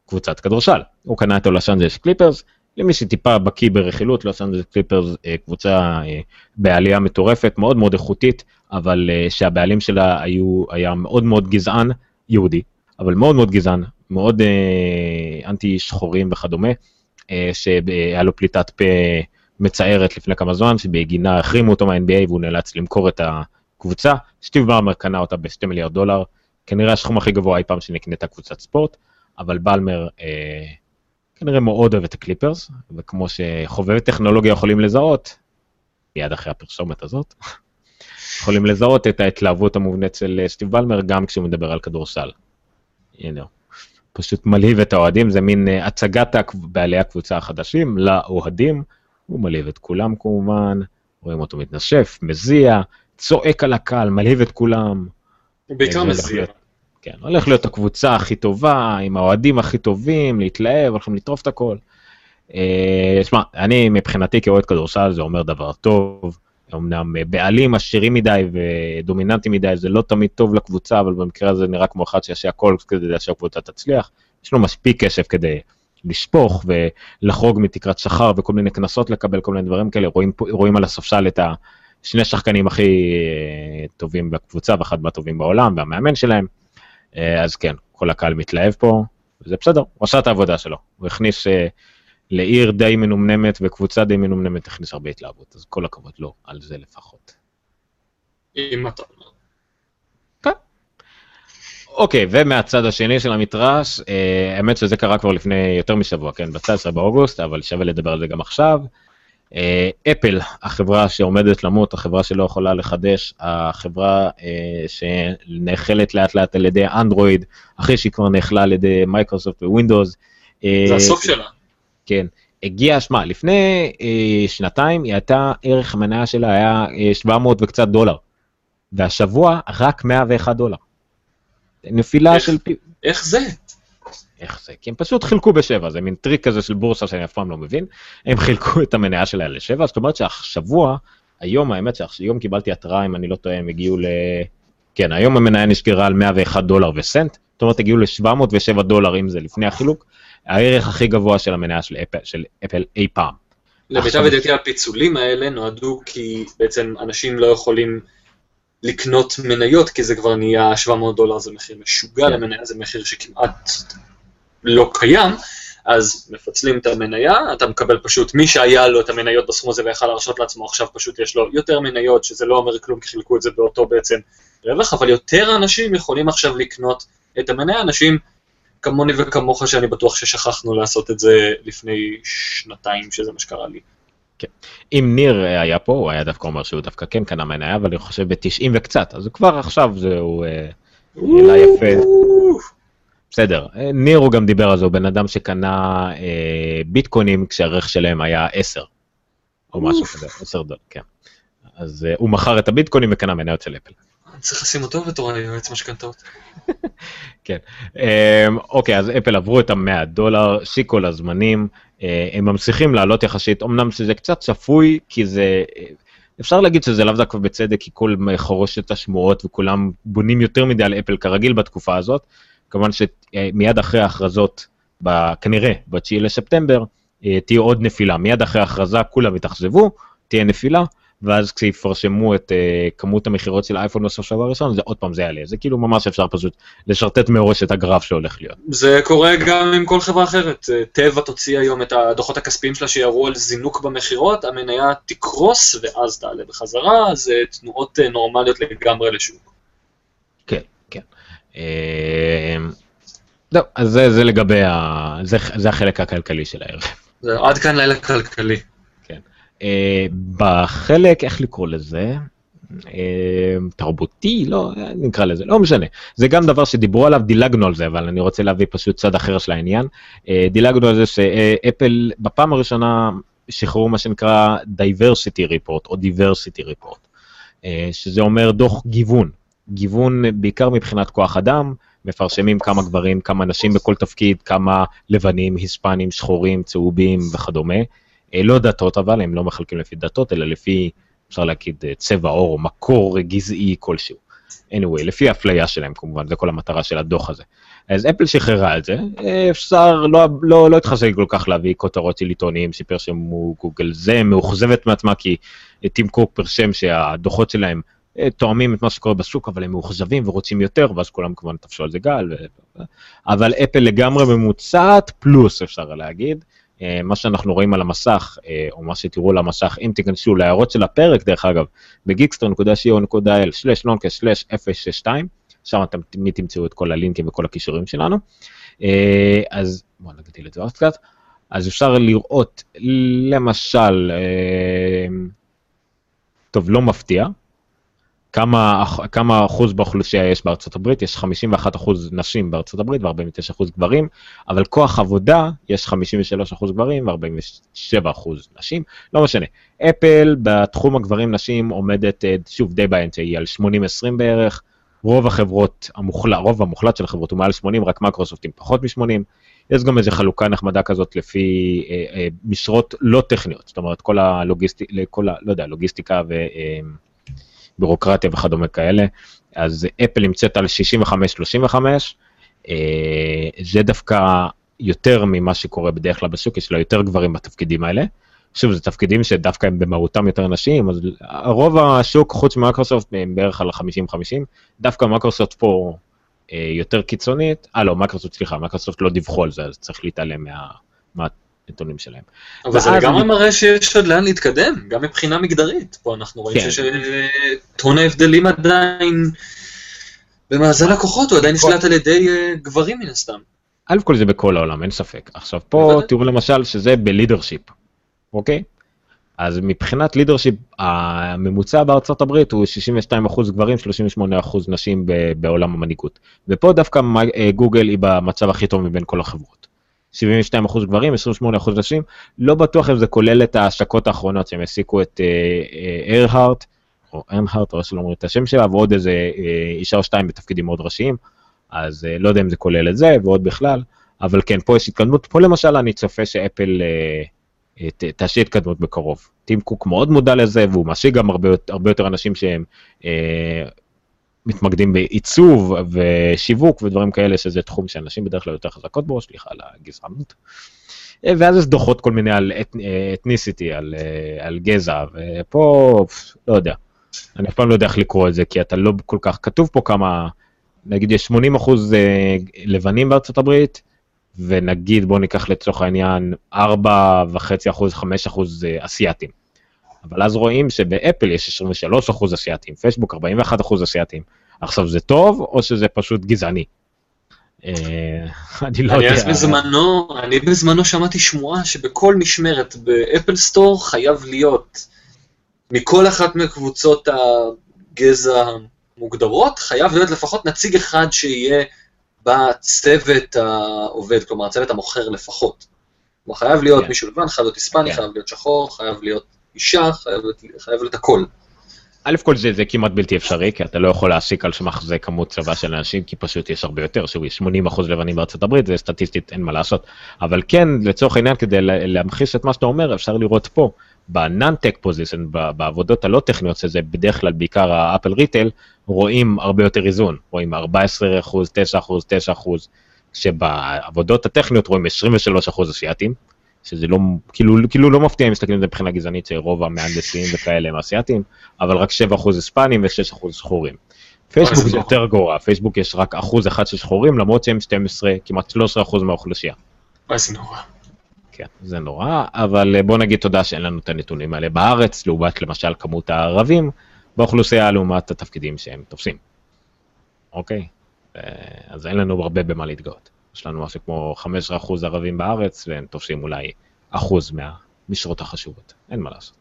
קבוצת כדורסל. הוא קנה את הלוס אנג'לס קליפרס, למי שטיפה בקיא ברכילות, לוס אנג'לס קליפרס אה, קבוצה בעלייה מטורפת, מאוד מאוד איכותית, אבל שהבעלים שלה היו, היה מאוד מאוד גזען, יהודי, אבל מאוד מאוד גזען, מאוד אנטי שחורים וכדומה. אה, שהיה לו פליטת פה מצערת לפני כמה זמן, שבגינה החרימו אותו מה-NBA והוא נאלץ למכור את הקבוצה. סטיב בלמר קנה אותה ב-2 מיליארד דולר, כנראה השכום הכי גבוה אי פעם שנקנתה קבוצת ספורט, אבל בלמר אה, כנראה מאוד אוהב את הקליפרס, וכמו שחובבי טכנולוגיה יכולים לזהות, מיד אחרי הפרסומת הזאת, יכולים לזהות את ההתלהבות המובנית של סטיב בלמר גם כשהוא מדבר על כדורסל. הנה הוא. פשוט מלהיב את האוהדים, זה מין uh, הצגת בעלי הקבוצה החדשים לאוהדים, הוא מלהיב את כולם כמובן, רואים אותו מתנשף, מזיע, צועק על הקהל, מלהיב את כולם. הוא בעיקר מזיע. כן, הולך להיות הקבוצה הכי טובה, עם האוהדים הכי טובים, להתלהב, הולכים לטרוף את הכל. אה, שמע, אני מבחינתי כאוהד כדורסל זה אומר דבר טוב. אמנם אה, בעלים עשירים מדי ודומיננטי מדי זה לא תמיד טוב לקבוצה, אבל במקרה הזה נראה כמו אחד שיעשה הכל כדי שהקבוצה תצליח. יש לו מספיק כסף כדי לשפוך ולחרוג מתקרת שכר וכל מיני קנסות לקבל, כל מיני דברים כאלה. רואים, רואים על הספסל את השני השחקנים הכי אה, טובים בקבוצה ואחד מהטובים בעולם והמאמן שלהם. אה, אז כן, כל הקהל מתלהב פה, זה בסדר, הוא עשה את העבודה שלו. הוא הכניס לעיר די מנומנמת וקבוצה די מנומנמת הכניס הרבה התלהבות, אז כל הכבוד לו, על זה לפחות. אם אתה אומר. כן. אוקיי, ומהצד השני של המתרס, אה, האמת שזה קרה כבר לפני יותר משבוע, כן, ב-19 באוגוסט, אבל שווה לדבר על זה גם עכשיו. אפל, החברה שעומדת למות, החברה שלא יכולה לחדש, החברה שנאכלת לאט לאט על ידי אנדרואיד, אחרי שהיא כבר נאכלה על ידי מייקרוסופט ווינדוס. זה הסוף שלה. כן. הגיע, שמע, לפני אה, שנתיים היא הייתה, ערך המניה שלה היה אה, 700 וקצת דולר, והשבוע רק 101 דולר. נפילה איך? של... פי- איך זה? איך זה? כי הם פשוט חילקו בשבע, זה מין טריק כזה של בורסה שאני אף פעם לא מבין. הם חילקו את המניה שלה לשבע, זאת אומרת שהשבוע, היום, האמת שהיום קיבלתי התראה, אם אני לא טועה, הם הגיעו ל... כן, היום המניה נשקרה על 101 דולר וסנט, זאת אומרת הגיעו ל-707 דולר אם זה לפני החילוק, הערך הכי גבוה של המניה של אפל, של אפל אי פעם. למיטב ידיעתי הפיצולים האלה נועדו כי בעצם אנשים לא יכולים לקנות מניות, כי זה כבר נהיה 700 דולר, זה מחיר משוגע כן. למניה, זה מחיר שכמעט לא קיים, אז מפצלים את המניה, אתה מקבל פשוט, מי שהיה לו את המניות בסכום הזה ויכל להרשות לעצמו, עכשיו פשוט יש לו יותר מניות, שזה לא אומר כלום, כי חילקו את זה באותו בעצם רווח, אבל יותר אנשים יכולים עכשיו לקנות את המניה, אנשים כמוני וכמוך, שאני בטוח ששכחנו לעשות את זה לפני שנתיים, שזה מה שקרה לי. אם ניר היה פה, הוא היה דווקא אומר שהוא דווקא כן קנה מניה, אבל אני חושב ב-90 וקצת, אז כבר עכשיו זהו אה, העלה יפה. בסדר, אה, ניר הוא גם דיבר על זה, הוא בן אדם שקנה אה, ביטקוינים כשהערך שלהם היה 10, או משהו. כזה, 10 דולר, כן. אז אה, הוא מכר את הביטקוינים וקנה מניות של אפל. אני צריך לשים אותו בתור היועץ משכנתאות. אה, אוקיי, אז אפל עברו את ה-100 דולר, שיקו לזמנים, אה, הם ממשיכים לעלות יחסית, אמנם שזה קצת צפוי, כי זה... אה, אפשר להגיד שזה לאו דווקא בצדק, כי כל חרושת השמועות וכולם בונים יותר מדי על אפל כרגיל בתקופה הזאת. כמובן שמיד אחרי ההכרזות, כנראה ב-9 לספטמבר, אה, תהיה עוד נפילה. מיד אחרי ההכרזה כולם יתאכזבו, תהיה נפילה, ואז כשיפרשמו את אה, כמות המכירות של האייפון בסוף שבוע הראשון, זה עוד פעם זה יעלה. זה כאילו ממש אפשר פשוט לשרטט מראש את הגרף שהולך להיות. זה קורה גם עם כל חברה אחרת. אה, טבע תוציא היום את הדוחות הכספיים שלה שיראו על זינוק במכירות, המניה תקרוס ואז תעלה בחזרה, זה תנועות אה, נורמליות לגמרי לשוק. כן, כן. זהו, אז זה, זה לגבי ה... זה, זה החלק הכלכלי של הערב. זה עד כאן לילה כלכלי. אה, בחלק, איך לקרוא לזה? אה, תרבותי, לא, אה, נקרא לזה, לא משנה. זה גם דבר שדיברו עליו, דילגנו על זה, אבל אני רוצה להביא פשוט צד אחר של העניין. אה, דילגנו על זה שאפל בפעם הראשונה שחררו מה שנקרא diversity report או diversity report, שזה אומר דוח גיוון. גיוון בעיקר מבחינת כוח אדם, מפרשמים כמה גברים, כמה נשים בכל תפקיד, כמה לבנים, היספנים, שחורים, צהובים וכדומה. אה, לא דתות אבל, הם לא מחלקים לפי דתות, אלא לפי, אפשר להגיד, אה, צבע עור או מקור גזעי כלשהו. anyway, לפי האפליה שלהם כמובן, זה כל המטרה של הדוח הזה. אז אפל שחררה את זה, אה, אפשר, לא, לא, לא התחשק כל כך להביא כותרות של עיתונאים שפרשמו גוגל זה, מאוכזבת מעצמה כי טים קוק פרשם שהדוחות שלהם תואמים את מה שקורה בשוק, אבל הם מאוכזבים ורוצים יותר, ואז כולם כמובן תפשו על זה גל. ו... אבל אפל לגמרי ממוצעת פלוס אפשר להגיד. אה, מה שאנחנו רואים על המסך, אה, או מה שתראו על המסך, אם תיכנסו להערות של הפרק, דרך אגב, בגיקסטר.co.il/נונקה/062, שם אתם תמיד תמצאו את כל הלינקים וכל הכישורים שלנו. אה, אז בואו נגדיל את זה עוד קצת. אז אפשר לראות, למשל, טוב, לא מפתיע, כמה, כמה אחוז באוכלוסייה יש בארצות הברית, יש 51 אחוז נשים בארצות הברית ו-49 אחוז גברים, אבל כוח עבודה יש 53 אחוז גברים ו-47 אחוז נשים, לא משנה. אפל בתחום הגברים נשים עומדת, אה, שוב די באמצע, היא על 80-20 בערך, רוב החברות, המוחלט, רוב המוחלט של החברות הוא מעל 80, רק מייקרוסופט עם פחות מ-80. יש גם איזו חלוקה נחמדה כזאת לפי אה, אה, משרות לא טכניות, זאת אומרת כל הלוגיסטיקה, לא יודע, לוגיסטיקה ו... אה, בירוקרטיה וכדומה כאלה, אז אפל נמצאת על 65-35, אה, זה דווקא יותר ממה שקורה בדרך כלל בשוק, יש לה יותר גברים בתפקידים האלה. שוב, זה תפקידים שדווקא הם במהותם יותר נשים, אז רוב השוק, חוץ ממייקרוסופט, הם בערך על ה-50-50, דווקא מייקרוסופט פה אה, יותר קיצונית, אה לא, מייקרוסופט, סליחה, מייקרוסופט לא דיווחו על זה, אז צריך להתעלם מה... מהנתונים שלהם. אבל זה לגמרי אני- מראה שיש עוד לאן להתקדם, גם מבחינה מגדרית. פה אנחנו רואים כן. שיש אה, טון הבדלים עדיין, במאזן הכוחות, הוא עדיין נשלט על ידי אה, גברים מן הסתם. א' כל זה בכל העולם, אין ספק. עכשיו פה. תראו למשל שזה ב leadership, אוקיי? אז מבחינת לידרשיפ, הממוצע בארצות הברית הוא 62% גברים, 38% נשים בעולם המנהיגות. ופה דווקא גוגל היא במצב הכי טוב מבין כל החברות. 72% גברים, 28% נשים, לא בטוח אם זה כולל את ההשקות האחרונות שהם העסיקו את איירהארט, uh, או ארנהארט, או איך שלא אומרים את השם שלה, ועוד איזה אישה או שתיים בתפקידים מאוד ראשיים, אז לא יודע אם זה כולל את זה, ועוד בכלל, אבל כן, פה יש התקדמות, פה למשל אני צופה שאפל ת, תעשי התקדמות בקרוב. טים קוק מאוד מודע לזה, והוא מעסיק גם הרבה, הרבה יותר אנשים שהם uh, מתמקדים בעיצוב ושיווק ודברים כאלה, שזה תחום שאנשים בדרך כלל יותר חזקות בו, סליחה על הגזענות. ואז יש דוחות כל מיני על אתניסיטי, על, על גזע, ופה, לא יודע, אני אף פעם לא יודע איך לקרוא את זה, כי אתה לא כל כך, כתוב פה כמה, נגיד יש 80 אחוז לבנים בארצות הברית, ונגיד בואו ניקח לצורך העניין 4.5 אחוז, 5 אחוז אסייתים. אבל אז רואים שבאפל יש 23 אחוז אסייתים, פייסבוק 41 אחוז אסייתים. עכשיו זה טוב או שזה פשוט גזעני? אני לא יודע. בזמנו, אני בזמנו שמעתי שמועה שבכל משמרת באפל סטור חייב להיות, מכל אחת מקבוצות הגזע המוגדרות, חייב להיות לפחות נציג אחד שיהיה בצוות העובד, כלומר הצוות המוכר לפחות. כלומר חייב להיות כן. מישהו לבן, חייב להיות היספני, כן. חייב להיות שחור, חייב להיות אישה, חייב להיות, חייב להיות הכל. א' כל זה, זה כמעט בלתי אפשרי, כי אתה לא יכול להעסיק על סמך זה כמות צבא של אנשים, כי פשוט יש הרבה יותר, שהוא 80% לבנים בארצות הברית, זה סטטיסטית, אין מה לעשות. אבל כן, לצורך העניין, כדי להמחיש את מה שאתה אומר, אפשר לראות פה, בנאנטק פוזישן, בעבודות הלא טכניות, שזה בדרך כלל בעיקר האפל ריטל, רואים הרבה יותר איזון, רואים 14%, 9%, 9%, שבעבודות הטכניות רואים 23% אסיאתים, שזה לא, כאילו, כאילו לא מפתיע אם מסתכלים על זה מבחינה גזענית שרוב המהנדסים וכאלה הם אסיאתים, אבל רק 7% היספנים ו-6% שחורים. פייסבוק זה יותר גרוע, פייסבוק יש רק אחוז אחד של שחורים, למרות שהם 12, כמעט 13% מהאוכלוסייה. זה נורא. כן, זה נורא, אבל אה, בוא נגיד תודה שאין לנו את הנתונים האלה בארץ, לעומת למשל כמות הערבים באוכלוסייה, לעומת התפקידים שהם תופסים. אוקיי? אה, אז אין לנו הרבה במה להתגאות. יש לנו משהו כמו 15% ערבים בארץ, והם תופסים אולי אחוז מהמשרות החשובות, אין מה לעשות.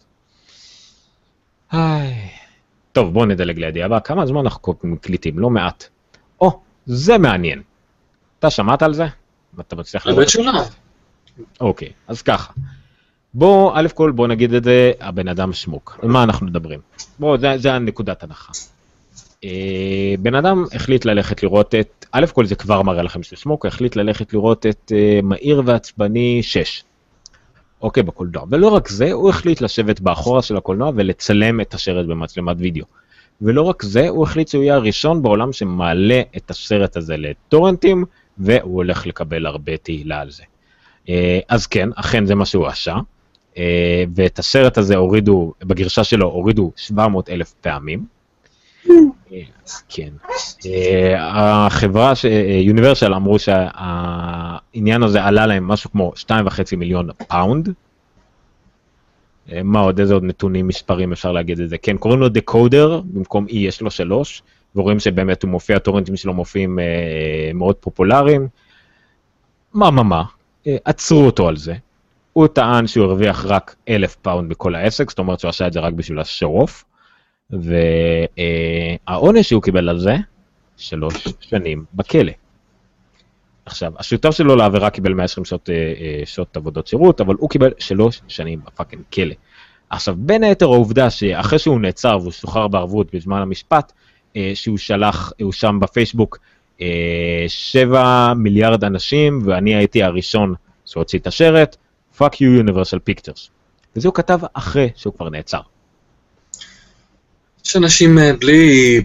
היי. טוב, בואו נדלג לידיעה הבאה, כמה זמן אנחנו מקליטים? לא מעט. או, זה מעניין. אתה שמעת על זה? אתה מצליח לראות? האמת שלא. אוקיי, אז ככה. בוא, א' כל, בוא נגיד את זה, הבן אדם שמוק. על מה אנחנו מדברים? בוא, זה, זה הנקודת הנחה. אה, בן אדם החליט ללכת לראות את, א' כל זה כבר מראה לכם שזה שמוק, החליט ללכת לראות את אה, מהיר ועצבני 6. אוקיי, בקולנוע. ולא רק זה, הוא החליט לשבת באחורה של הקולנוע ולצלם את השרת במצלמת וידאו. ולא רק זה, הוא החליט שהוא יהיה הראשון בעולם שמעלה את הסרט הזה לטורנטים, והוא הולך לקבל הרבה תהילה על זה. אה, אז כן, אכן זה מה שהוא עשה. ואת הסרט הזה הורידו, בגרסה שלו הורידו 700 אלף פעמים. כן. אה, החברה, יוניברסל אמרו שהעניין הזה עלה להם משהו כמו 2.5 מיליון פאונד. אה, מה עוד, איזה עוד נתונים מספרים אפשר להגיד את זה? כן, קוראים לו TheCod3r, במקום E יש לו 3, ורואים שבאמת הוא מופיע, הטורנטים שלו מופיעים אה, מאוד פופולריים. מה, מה, מה, עצרו אותו על זה. הוא טען שהוא הרוויח רק אלף פאונד בכל העסק, זאת אומרת שהוא עשה את זה רק בשביל ה show off. והעונש שהוא קיבל על זה, שלוש שנים בכלא. עכשיו, השותף שלו לעבירה קיבל 120 שעות, אה, אה, שעות עבודות שירות, אבל הוא קיבל שלוש שנים ב fucking כלא. עכשיו, בין היתר העובדה שאחרי שהוא נעצר והוא שוחרר בערבות בזמן המשפט, אה, שהוא שלח, הוא שם בפייסבוק, שבע מיליארד אנשים, ואני הייתי הראשון שהוציא את השרת, fuck you universal pictures. וזה הוא כתב אחרי שהוא כבר נעצר. יש אנשים אה, בלי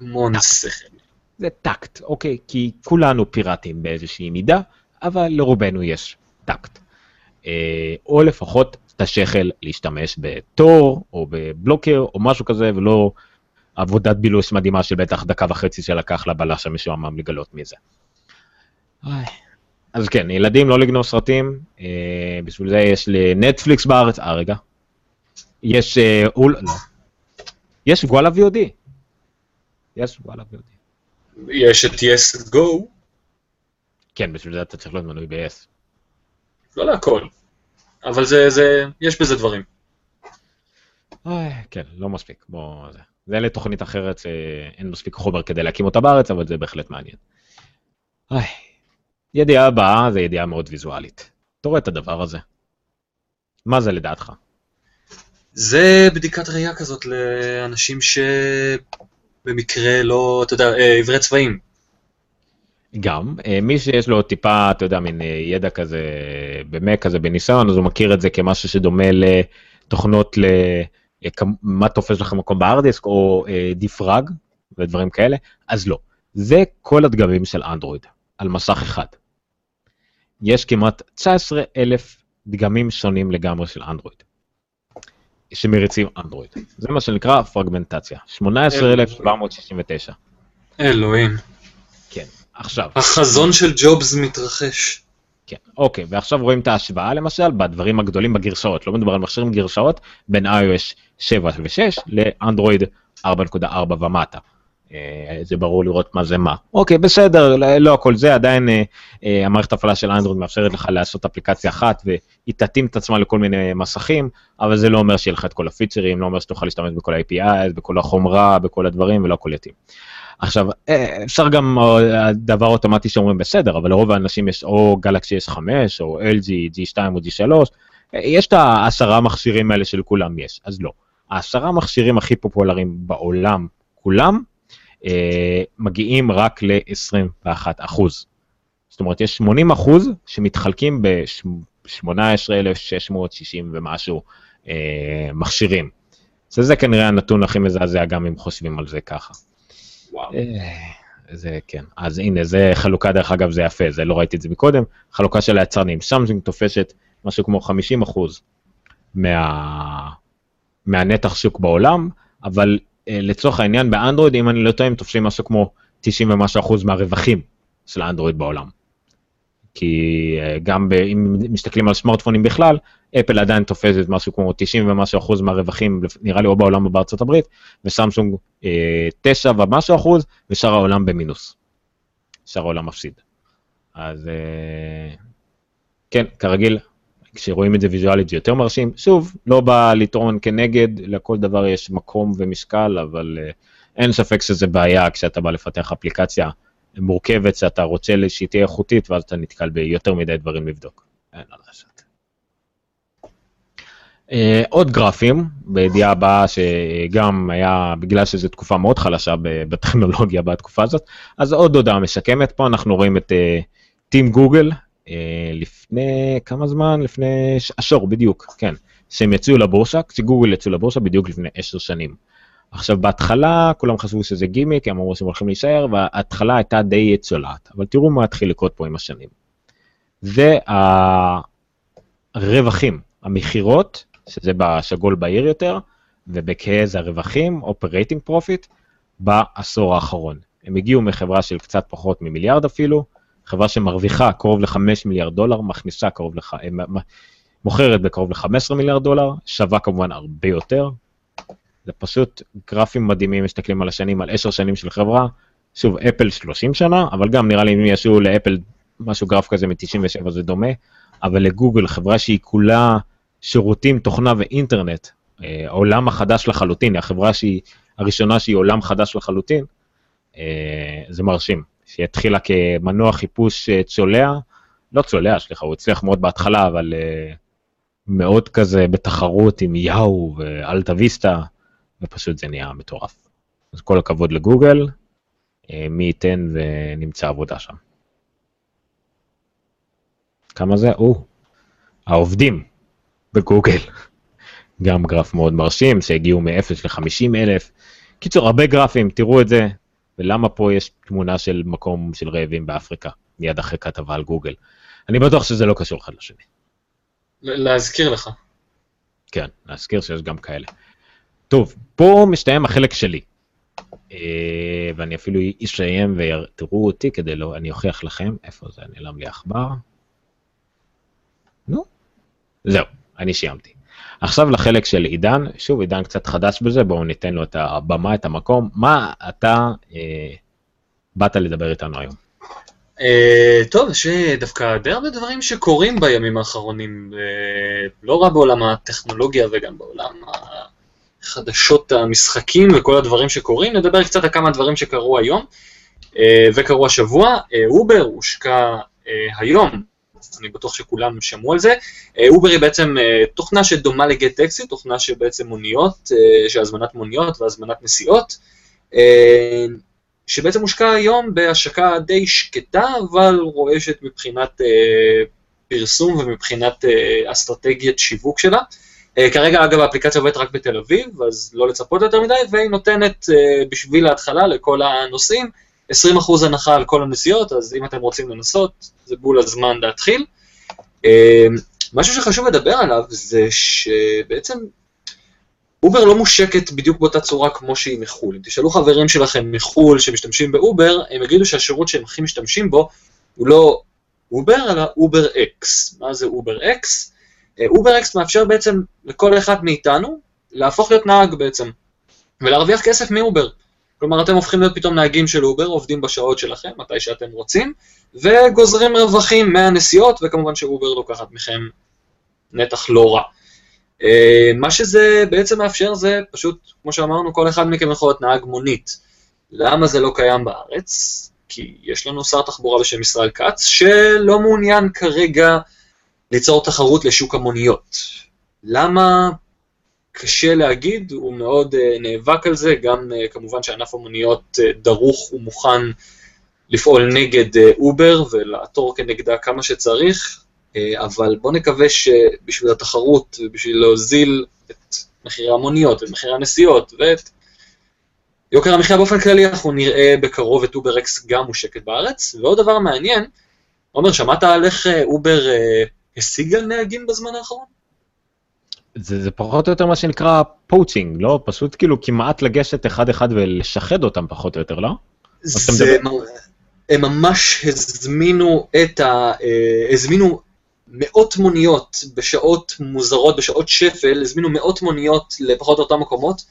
המון שכל. זה טקט, אוקיי? כי כולנו פיראטים באיזושהי מידה, אבל לרובנו יש טקט. אה, או לפחות את השכל להשתמש בתור, או בבלוקר, או משהו כזה, ולא עבודת בילוש מדהימה של בטח דקה וחצי שלקח לבלש המשועמם לגלות מזה. אז כן, ילדים לא לגנוב סרטים, אה, בשביל זה יש לנטפליקס בארץ, אה רגע, יש, אה, אול, לא, יש וואלה VOD. יש וואלה VOD. יש את yes go. כן, בשביל זה אתה צריך להיות מנוי ב-yes. לא להכל. אבל זה, זה, יש בזה דברים. אוי, כן, לא מספיק. בוא... זה, זה לתוכנית אחרת שאין מספיק חומר כדי להקים אותה בארץ, אבל זה בהחלט מעניין. אוי, ידיעה הבאה זה ידיעה מאוד ויזואלית. אתה רואה את הדבר הזה. מה זה לדעתך? זה בדיקת ראייה כזאת לאנשים שבמקרה לא, אתה יודע, אה, עיוורי צבעים. גם, אה, מי שיש לו טיפה, אתה יודע, מין אה, ידע כזה, במק כזה, בניסיון, אז הוא מכיר את זה כמשהו שדומה לתוכנות ל... מה תופס לך מקום בארדיסק, או דיפרג, ודברים כאלה, אז לא. זה כל הדגמים של אנדרואיד, על מסך אחד. יש כמעט 19 אלף דגמים שונים לגמרי של אנדרואיד. שמריצים אנדרואיד. זה מה שנקרא פרגמנטציה. 18,769. אלוהים. כן, עכשיו. החזון של ג'ובס מתרחש. כן, אוקיי, ועכשיו רואים את ההשוואה למשל בדברים הגדולים בגרשאות, לא מדובר על מכשירים גרשאות בין iOS 7 ו-6 לאנדרואיד 4.4 ומטה. אה, זה ברור לראות מה זה מה. אוקיי, בסדר, לא, הכל זה, עדיין אה, אה, המערכת הפעלה של אנדרואיד מאפשרת לך לעשות אפליקציה אחת והיא תתאים את עצמה לכל מיני מסכים, אבל זה לא אומר שיהיה לך את כל הפיצ'רים, לא אומר שתוכל להשתמש בכל ה-API, בכל החומרה, בכל הדברים, ולא הכל יתאים. עכשיו, אפשר גם דבר אוטומטי שאומרים בסדר, אבל לרוב האנשים יש או גלקסי S5, או LG, G2 או G3, יש את העשרה מכשירים האלה שלכולם יש, אז לא. העשרה מכשירים הכי פופולריים בעולם, כולם, אה, מגיעים רק ל-21 אחוז. זאת אומרת, יש 80 אחוז שמתחלקים ב-18,660 ומשהו אה, מכשירים. זה, זה כנראה הנתון הכי מזעזע גם אם חושבים על זה ככה. וואו. אה, זה כן, אז הנה, זה חלוקה, דרך אגב, זה יפה, זה לא ראיתי את זה מקודם, חלוקה של היצרנים. סמסונג תופשת משהו כמו 50 אחוז מה... מהנתח שוק בעולם, אבל אה, לצורך העניין באנדרואיד, אם אני לא טועה, הם תופסים משהו כמו 90 ומשהו אחוז מהרווחים של האנדרואיד בעולם. כי אה, גם ב, אם מסתכלים על סמארטפונים בכלל, אפל עדיין תופסת משהו כמו 90 ומשהו אחוז מהרווחים, נראה לי או בעולם או בארצות הברית, וסמסונג 9 אה, ומשהו אחוז, ושאר העולם במינוס. שאר העולם מפסיד. אז כן, כרגיל, כשרואים את זה ויזואלית זה יותר מרשים. שוב, לא בא לטעון כנגד, לכל דבר יש מקום ומשקל, אבל uh, אין ספק שזה בעיה כשאתה בא לפתח אפליקציה מורכבת שאתה רוצה שהיא תהיה איכותית, ואז אתה נתקל ביותר מדי דברים לבדוק. אין על רשת. Uh, עוד גרפים, בידיעה הבאה שגם היה, בגלל שזו תקופה מאוד חלשה בטכנולוגיה בתקופה הזאת, אז עוד הודעה משקמת, פה אנחנו רואים את טים uh, גוגל, אה, לפני כמה זמן? לפני עשור בדיוק, כן, שהם יצאו לבורסה, כשגוגל יצאו לבורסה בדיוק לפני עשר שנים. עכשיו בהתחלה כולם חשבו שזה גימיק, הם אמרו שהם הולכים להישאר, וההתחלה הייתה די צולעת, אבל תראו מה התחיל לקרות פה עם השנים. זה הרווחים, המכירות, שזה בשגול בהיר יותר, ובכהה זה הרווחים, Operating Profit, בעשור האחרון. הם הגיעו מחברה של קצת פחות ממיליארד אפילו, חברה שמרוויחה קרוב ל-5 מיליארד דולר, מכניסה קרוב לך, אה, מוכרת בקרוב ל-15 מיליארד דולר, שווה כמובן הרבה יותר. זה פשוט גרפים מדהימים, מסתכלים על השנים, על 10 שנים של חברה. שוב, אפל 30 שנה, אבל גם נראה לי אם ישו לאפל משהו גרף כזה מ-97 זה דומה, אבל לגוגל, חברה שהיא כולה שירותים, תוכנה ואינטרנט, אה, העולם החדש לחלוטין, החברה שהיא הראשונה שהיא עולם חדש לחלוטין, אה, זה מרשים. שהתחילה כמנוע חיפוש אה, צולע, לא צולע, סליחה, הוא הצליח מאוד בהתחלה, אבל מאוד כזה בתחרות עם יאו ואלטה ויסטה, ופשוט זה נהיה מטורף. אז כל הכבוד לגוגל, uh, מי ייתן ונמצא עבודה שם. כמה זה? או, העובדים בגוגל. גם גרף מאוד מרשים, שהגיעו מ-0 ל-50 אלף. קיצור, הרבה גרפים, תראו את זה, ולמה פה יש תמונה של מקום של רעבים באפריקה, מיד אחרי כתבה על גוגל. אני בטוח שזה לא קשור אחד לשני. להזכיר לך. כן, להזכיר שיש גם כאלה. טוב, פה מסתיים החלק שלי. אה, ואני אפילו אסיים ותראו אותי כדי לא, אני אוכיח לכם, איפה זה נעלם לי עכבר. נו, זהו, אני סיימתי. עכשיו לחלק של עידן, שוב עידן קצת חדש בזה, בואו ניתן לו את הבמה, את המקום. מה אתה אה, באת לדבר איתנו היום? אה, טוב, יש דווקא די הרבה דברים שקורים בימים האחרונים, אה, לא רק בעולם הטכנולוגיה וגם בעולם חדשות המשחקים וכל הדברים שקורים, נדבר קצת על כמה דברים שקרו היום וקרו השבוע. אובר הושקה היום, אני בטוח שכולם שמעו על זה. אובר היא בעצם תוכנה שדומה ל GetTaxi, תוכנה שבעצם מוניות, של הזמנת מוניות והזמנת נסיעות. שבעצם מושקע היום בהשקה די שקטה, אבל רועשת מבחינת אה, פרסום ומבחינת אה, אסטרטגיית שיווק שלה. אה, כרגע, אגב, האפליקציה עובדת רק בתל אביב, אז לא לצפות יותר מדי, והיא נותנת אה, בשביל ההתחלה לכל הנוסעים 20% הנחה על כל הנסיעות, אז אם אתם רוצים לנסות, זה בול הזמן להתחיל. אה, משהו שחשוב לדבר עליו זה שבעצם Uber לא מושקת בדיוק באותה צורה כמו שהיא מחו"ל. אם תשאלו חברים שלכם מחו"ל שמשתמשים ב Uber, הם יגידו שהשירות שהם הכי משתמשים בו הוא לא Uber, אלא UberX. מה זה UberX? UberX מאפשר בעצם לכל אחד מאיתנו להפוך להיות נהג בעצם, ולהרוויח כסף מ Uber. כלומר, אתם הופכים להיות פתאום נהגים של Uber, עובדים בשעות שלכם, מתי שאתם רוצים, וגוזרים רווחים מהנסיעות, וכמובן ש Uber לוקחת מכם נתח לא רע. אה, מה שזה בעצם מאפשר זה פשוט, כמו שאמרנו, כל אחד מכם יכול להיות נהג מונית. למה זה לא קיים בארץ? כי יש לנו שר תחבורה בשם ישראל כץ, שלא מעוניין כרגע ליצור תחרות לשוק המוניות. למה? קשה להגיד, הוא מאוד uh, נאבק על זה, גם uh, כמובן שענף המוניות uh, דרוך ומוכן לפעול נגד אובר ולעתור כנגדה כמה שצריך, אה, אבל בואו נקווה שבשביל התחרות ובשביל להוזיל את מחירי המוניות ומחירי הנסיעות ואת יוקר המחיה באופן כללי, אנחנו נראה בקרוב את UberX גם מושקת בארץ. ועוד דבר מעניין, עומר, שמעת על איך אה, Uber אה, השיגה נהגים בזמן האחרון? זה, זה פחות או יותר מה שנקרא poaching, לא? פשוט כאילו כמעט לגשת אחד-אחד ולשחד אותם פחות או יותר, לא? זה, הם ממש הזמינו את ה... הזמינו מאות מוניות בשעות מוזרות, בשעות שפל, הזמינו מאות מוניות לפחות או אותם מקומות,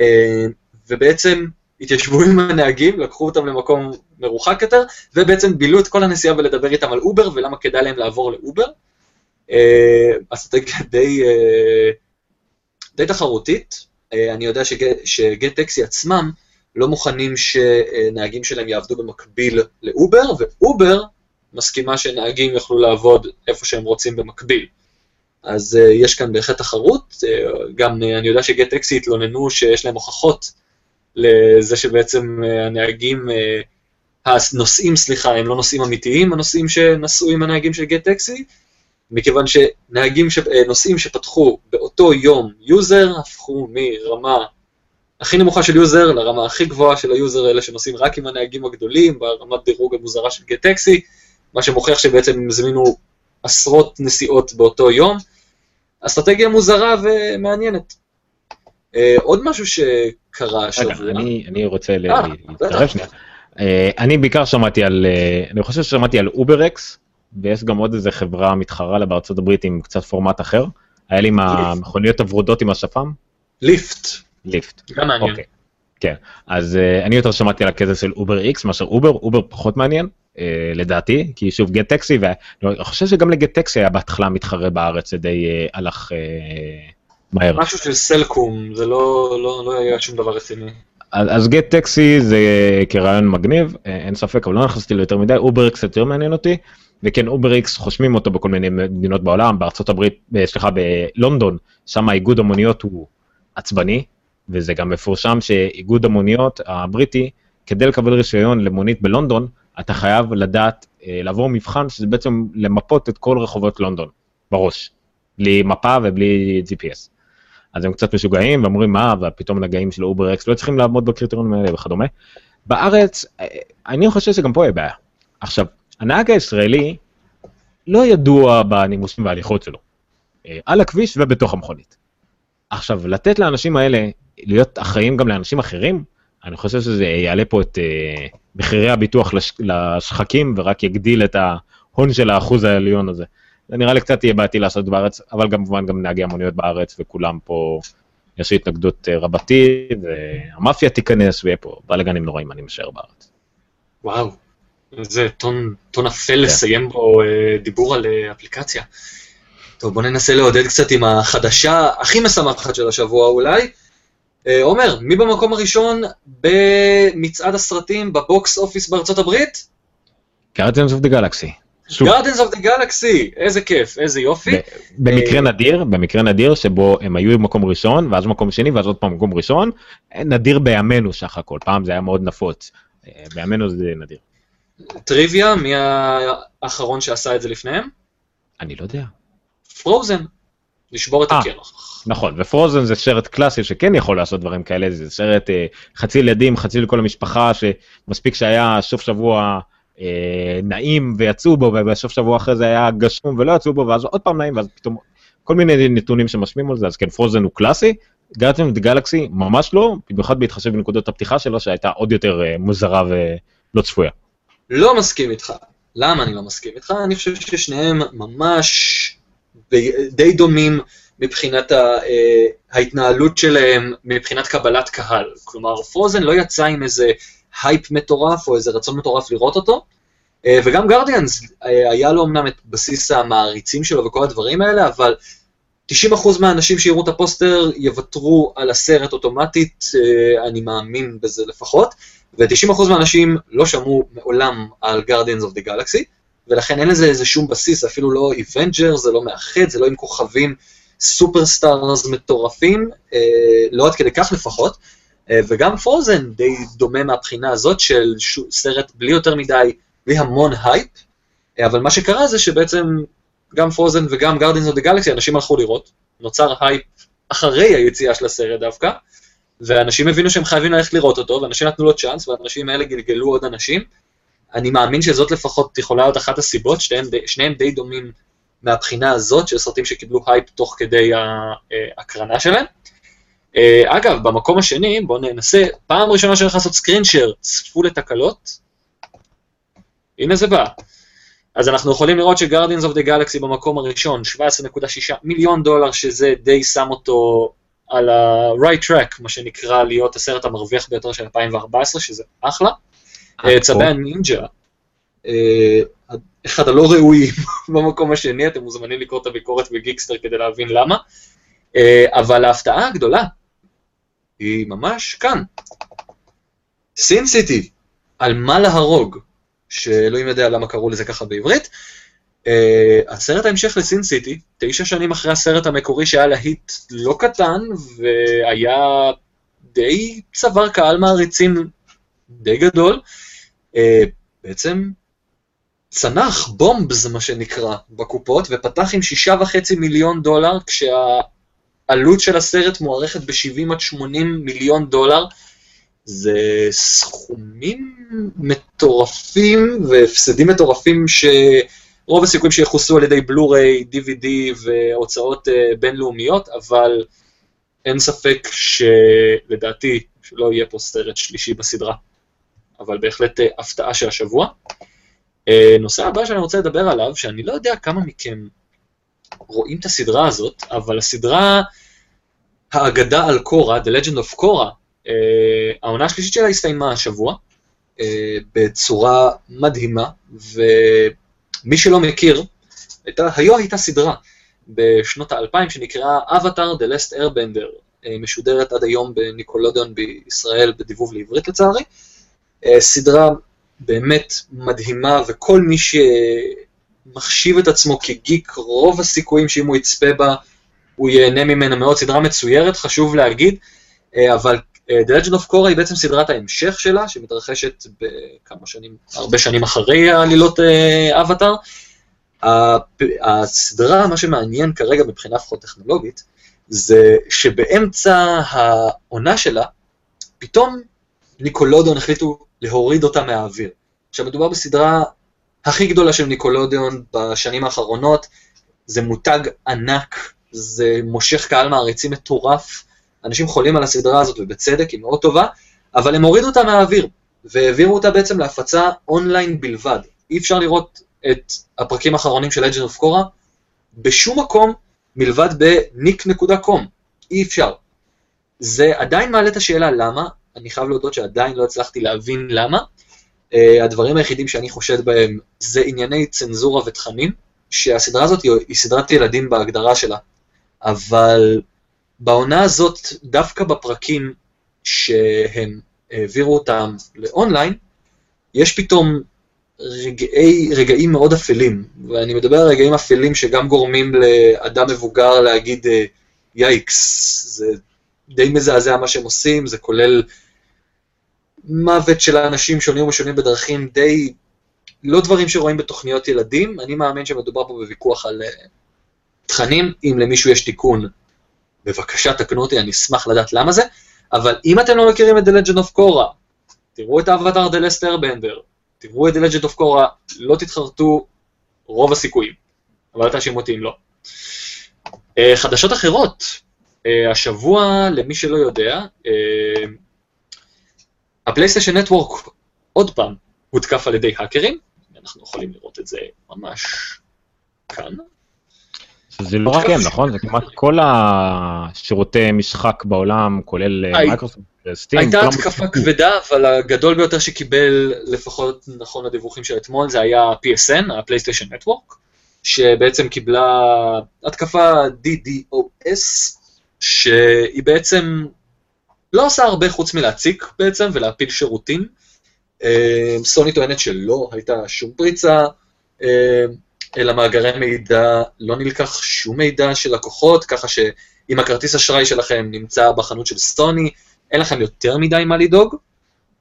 אה, ובעצם התיישבו עם הנהגים, לקחו אותם למקום מרוחק יותר, ובעצם בילו את כל הנסיעה ולדבר איתם על Uber ולמה כדאי להם לעבור ל Uber. אסטרטגיה אה, די, אה, די תחרותית. אני יודע ש GetTaxi עצמם לא מוכנים שנהגים שלהם יעבדו במקביל ל Uber, ו Uber מסכימה שנהגים יוכלו לעבוד איפה שהם רוצים במקביל. אז יש כאן בהחלט תחרות, גם אני יודע ש GetTaxi התלוננו שיש להם הוכחות לזה שבעצם הנהגים, הנוסעים, סליחה, הם לא נוסעים אמיתיים, הנוסעים שנסעו עם הנהגים של GetTaxi, מכיוון שנהגים, ש... נוסעים שפתחו באותו יום user, הפכו מרמה הכי נמוכה של user לרמה הכי גבוהה של ה user, אלה שנוסעים רק עם הנהגים הגדולים, ברמת דירוג המוזרה של GetTaxi, מה שמוכיח שבעצם הם הזמינו עשרות נסיעות באותו יום. אסטרטגיה מוזרה ומעניינת. אה, עוד משהו שקרה השבוע. אני, אני רוצה אה, להתקרב שנייה. אה, אני בעיקר שמעתי על, אני חושב ששמעתי על UberX, ויש גם עוד איזה חברה מתחרה לה בארצות הברית עם קצת פורמט אחר. היה לי עם המכוניות הוורודות עם השפם. Lyft. Lyft. גם מעניין. אוקיי. כן, אז אני יותר שמעתי על הקטע של UberX מאשר Uber, Uber פחות מעניין, אה, לדעתי, כי שוב GetTaxi, ואני חושב שגם ל GetTaxi היה בהתחלה מתחרה בארץ, זה די אה, הלך אה, מהר. משהו של סלקום, זה לא, לא, לא היה שום דבר רציני. אז GetTaxi זה כרעיון מגניב, אין ספק, אבל לא נכנסתי ליותר מדי, UberX יותר מעניין אותי, וכן UberX חושבים אותו בכל מיני מדינות בעולם, בארצות הברית, סליחה, בלונדון, שם איגוד המוניות הוא עצבני, וזה גם מפורסם שאיגוד המוניות הבריטי, כדי לקבל רישיון למונית בלונדון, אתה חייב לדעת, אה, לעבור מבחן שזה בעצם למפות את כל רחובות לונדון, בראש, בלי מפה ובלי GPS. אז הם קצת משוגעים ואומרים מה, ופתאום נהגים של UberX לא צריכים לעמוד בקריטריונים האלה וכדומה. בארץ, אה, אני חושב שגם פה יהיה בעיה. עכשיו, הנהג הישראלי לא ידוע בנימוסים וההליכות שלו, אה, על הכביש ובתוך המכונית. עכשיו, לתת לאנשים האלה להיות אחראים גם לאנשים אחרים, אני חושב שזה יעלה פה את uh, מחירי הביטוח לש, לשחקים ורק יגדיל את ההון של האחוז העליון הזה. זה נראה לי קצת יהיה בעייתי לעשות בארץ, אבל כמובן גם נהגי המוניות בארץ וכולם פה, יש התנגדות uh, רבתי, והמאפיה תיכנס ויהיה פה בלאגנים נוראים, אני משער בארץ. וואו, איזה טון, טון אפל yeah. כן. לסיים בו uh, דיבור על uh, אפליקציה. טוב, בוא ננסה לעודד קצת עם החדשה הכי משמחת של השבוע אולי. אה, עומר, מי במקום הראשון במצעד הסרטים בבוקס אופיס בארצות הברית? Guardians of the Galaxy. שוב, Guardians of the Galaxy, איזה כיף, איזה יופי. במקרה אה, נדיר, במקרה נדיר שבו הם היו במקום ראשון, ואז מקום שני, ואז עוד פעם מקום ראשון, אה, נדיר בימינו סך הכל, פעם זה היה מאוד נפוץ. אה, בימינו זה נדיר. טריוויה, מי האחרון שעשה את זה לפניהם? אני לא יודע. פרוזן. לשבור את. הקרח. נכון, ופרוזן זה סרט קלאסי שכן יכול לעשות דברים כאלה, זה סרט חצי ילדים, חצי לכל המשפחה, שמספיק שהיה סוף שבוע אה, נעים ויצאו בו, ובסוף שבוע אחרי זה היה גשום ולא יצאו בו, ואז עוד פעם נעים, ואז פתאום כל מיני נתונים שמשמיעים על זה, אז כן, פרוזן הוא קלאסי, גארדיאן גלקסי ממש לא, במיוחד בהתחשב בנקודות הפתיחה שלו, שהייתה עוד יותר אה, מוזרה ולא צפויה. לא מסכים איתך. למה אני לא מסכים איתך? אני חושב ששניהם ממש די דומים מבחינת אה, ההתנהלות שלהם, מבחינת קבלת קהל. כלומר, פרוזן לא יצא עם איזה הייפ מטורף או איזה רצון מטורף לראות אותו, אה, וגם Guardians, אה, היה לו אמנם את בסיס המעריצים שלו וכל הדברים האלה, אבל 90% מהאנשים שיראו את הפוסטר יוותרו על הסרט אוטומטית, אה, אני מאמין בזה לפחות, ו-90% מהאנשים לא שמעו מעולם על Guardians of the Galaxy, ולכן אין לזה איזה שום בסיס, אפילו לא Avengers, זה לא מאחד, זה לא עם כוכבים superstars מטורפים, לא עד כדי כך לפחות, וגם Frozen די דומה מהבחינה הזאת של סרט בלי יותר מדי, בלי המון הייפ, אה, אבל מה שקרה זה שבעצם גם Frozen וגם Guardians of the Galaxy, אנשים הלכו לראות, נוצר הייפ אחרי היציאה של הסרט דווקא, ואנשים הבינו שהם חייבים ללכת לראות אותו, ואנשים נתנו לו צ'אנס, והאנשים האלה גלגלו עוד אנשים. אני מאמין שזאת לפחות יכולה להיות אחת הסיבות, שניהם, שניהם די דומים מהבחינה הזאת, של סרטים שקיבלו הייפ תוך כדי ההקרנה שלהם. אה, אגב, במקום השני, בואו ננסה, פעם ראשונה שאני הולך לעשות סקרינשר, צפו לתקלות. הנה זה בא. אז אנחנו יכולים לראות ש-Guardians of the Galaxy במקום הראשון, 17.6 מיליון דולר, שזה די שם אותו על ה-right track, מה שנקרא להיות הסרט המרוויח ביותר של 2014, שזה אחלה. אה, צבי הנינג'ה, אה, אחד הלא ראויים במקום השני, אתם מוזמנים לקרוא את הביקורת בגיקסטר כדי להבין למה. אה, אבל ההפתעה הגדולה היא ממש כאן. סין סיטי, על מה להרוג, שאלוהים יודע למה קראו לזה ככה בעברית. Uh, הסרט ההמשך לסין סיטי, תשע שנים אחרי הסרט המקורי שהיה להיט לא קטן, והיה די צבר קהל מעריצים די גדול, uh, בעצם צנח בומבס, מה שנקרא, בקופות, ופתח עם שישה וחצי מיליון דולר, כשהעלות של הסרט מוערכת ב-70 עד 80 מיליון דולר. זה סכומים מטורפים והפסדים מטורפים שרוב הסיכויים שיחוסו על ידי בלו-ריי, DVD והוצאות uh, בינלאומיות, אבל אין ספק שלדעתי שלא יהיה פה סרט שלישי בסדרה, אבל בהחלט uh, הפתעה של השבוע. Uh, נושא הבא שאני רוצה לדבר עליו, שאני לא יודע כמה מכם רואים את הסדרה הזאת, אבל הסדרה האגדה על קורה, The Legend of Korra, Uh, העונה השלישית שלה הסתיימה השבוע, uh, בצורה מדהימה, ומי שלא מכיר, הייתה, היו הייתה סדרה בשנות האלפיים שנקראה Avatar The Last Airbender, uh, משודרת עד היום בניקולודיון בישראל בדיבוב לעברית לצערי. Uh, סדרה באמת מדהימה, וכל מי שמחשיב את עצמו כגיק, רוב הסיכויים שאם הוא יצפה בה, הוא ייהנה ממנה מאוד, סדרה מצוירת, חשוב להגיד, uh, אבל The Legend of Korra היא בעצם סדרת ההמשך שלה, שמתרחשת בכמה שנים, הרבה שנים אחרי העלילות אבטאר. הסדרה, מה שמעניין כרגע מבחינה לפחות טכנולוגית, זה שבאמצע העונה שלה, פתאום ניקולודיון החליטו להוריד אותה מהאוויר. עכשיו מדובר בסדרה הכי גדולה של ניקולודיון בשנים האחרונות, זה מותג ענק, זה מושך קהל מעריצים מטורף, אנשים חולים על הסדרה הזאת, ובצדק, היא מאוד טובה, אבל הם הורידו אותה מהאוויר, והעבירו אותה בעצם להפצה אונליין בלבד. אי אפשר לראות את הפרקים האחרונים של Legend of Korra בשום מקום מלבד בניק.com. אי אפשר. זה עדיין מעלה את השאלה למה, אני חייב להודות שעדיין לא הצלחתי להבין למה. Uh, הדברים היחידים שאני חושד בהם זה ענייני צנזורה ותכנים, שהסדרה הזאת היא, סדרת ילדים בהגדרה שלה, אבל בעונה הזאת, דווקא בפרקים שהם העבירו אותם לאונליין, יש פתאום רגעי, רגעים מאוד אפלים, ואני מדבר על רגעים אפלים שגם גורמים לאדם מבוגר להגיד יאיקס, זה די מזעזע מה שהם עושים, זה כולל מוות של אנשים שונים ומשונים בדרכים די, לא דברים שרואים בתוכניות ילדים, אני מאמין שמדובר פה בוויכוח על uh, תכנים, אם למישהו יש תיקון, בבקשה תקנו אותי, אני אשמח לדעת למה זה, אבל אם אתם לא מכירים את The Legend of Korra, תראו את האבטר The Last Airbender, תראו את The Legend of Korra, לא תתחרטו רוב הסיכויים, אבל תאשימו אותי אם לא. אה, חדשות אחרות, אה, השבוע, למי שלא יודע, ה PlayStation Network עוד פעם הותקף על ידי האקרים, אנחנו יכולים לראות את זה ממש כאן. זה לא רק הם, נכון? זה כמעט כל השירותי משחק בעולם, כולל מייקרוסופט, Steam. הייתה התקפה כבדה, אבל הגדול ביותר שקיבל, לפחות נכון הדיווחים של אתמול, זה היה PSN, ה PlayStation Network, שבעצם קיבלה התקפה DDoS, שהיא בעצם לא עושה הרבה חוץ מלהציק בעצם ולהפיל שירותים. אה, סוני טוענת שלא הייתה שום פריצה, אה, אלא מאגרי מידע, לא נלקח שום מידע של לקוחות, ככה שאם הכרטיס אשראי שלכם נמצא בחנות של סוני, אין לכם יותר מדי מה לדאוג,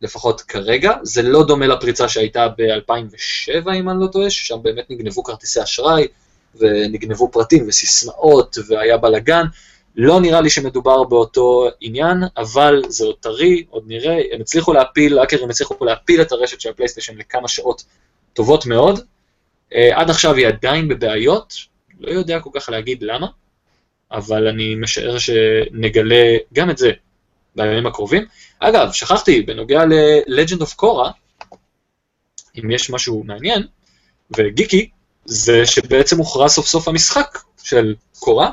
לפחות כרגע. זה לא דומה לפריצה שהייתה ב-2007, אם אני לא טועה, ששם באמת נגנבו כרטיסי אשראי, ונגנבו פרטים וסיסמאות, והיה בלאגן. לא נראה לי שמדובר באותו עניין, אבל זה עוד טרי, עוד נראה, הם הצליחו להפיל, האקרים הצליחו להפיל את הרשת של הפלייסטיישן לכמה שעות טובות מאוד. Uh, עד עכשיו היא עדיין בבעיות, לא יודע כל כך להגיד למה, אבל אני משער שנגלה גם את זה בימים הקרובים. אגב, שכחתי, בנוגע ל-Legend of Korra, אם יש משהו מעניין וגיקי, זה שבעצם הוכרז סוף סוף המשחק של קורה,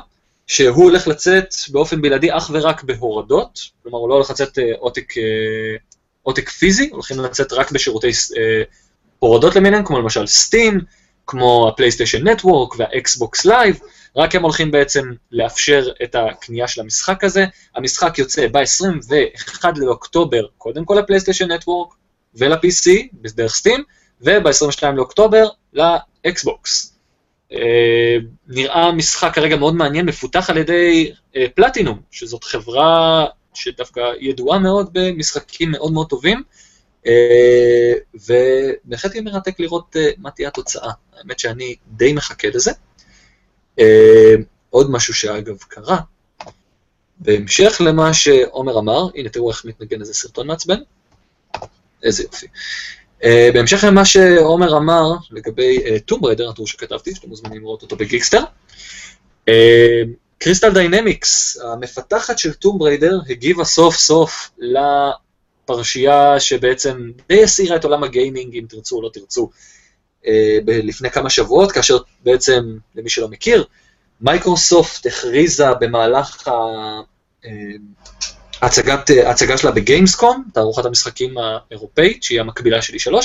שהוא הולך לצאת באופן בלעדי אך ורק בהורדות, כלומר הוא לא הולך לצאת אה, עותק, אה, עותק פיזי, הולכים לצאת רק בשירותי אה, הורדות למיניהם, כמו למשל Steam, כמו ה PlayStation Network וה Xbox Live, רק הם הולכים בעצם לאפשר את הקנייה של המשחק הזה. המשחק יוצא ב-21 לאוקטובר, קודם כל ל PlayStation Network ול-PC, בדרך סטים, וב-22 לאוקטובר לאקסבוקס. אה, נראה משחק כרגע מאוד מעניין, מפותח על ידי אה, פלטינום, שזאת חברה שדווקא ידועה מאוד במשחקים מאוד מאוד טובים, אה, ובהחלט יהיה מרתק לראות מה תהיה התוצאה. האמת שאני די מחכה לזה. עוד משהו שאגב קרה, בהמשך למה שעומר אמר, הנה תראו איך מתנגן איזה סרטון מעצבן, איזה יופי. אה, בהמשך למה שעומר אמר לגבי Tomb Raider, הטור שכתבתי, שאתם מוזמנים לראות אותו בגיקסטר, Crystal Dynamics, המפתחת של Tomb Raider, הגיבה סוף סוף לפרשייה שבעצם די הסעירה את עולם הגיימינג, אם תרצו או לא תרצו, אה, לפני כמה שבועות, כאשר בעצם, למי שלא מכיר, מייקרוסופט הכריזה במהלך הצגת, הצגה שלה ב Gamescom, תערוכת המשחקים האירופאית, שהיא המקבילה של E3,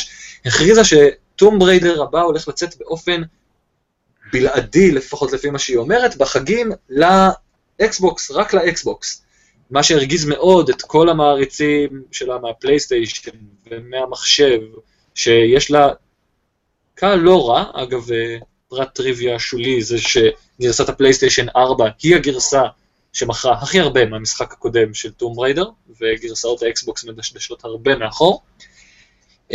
הכריזה ש Tomb Raider הבא הולך לצאת באופן בלעדי, לפחות לפי מה שהיא אומרת, בחגים לאקסבוקס, רק לאקסבוקס. מה שהרגיז מאוד את כל המעריצים שלה מהפלייסטיישן ומהמחשב, שיש לה קהל לא רע, אגב, פרט טריוויה שולי זה שגרסת הפלייסטיישן 4 היא הגרסה שמכרה הכי הרבה מהמשחק הקודם של Tomb Raider, וגרסאות האקסבוקס מדשדשות הרבה מאחור. אה,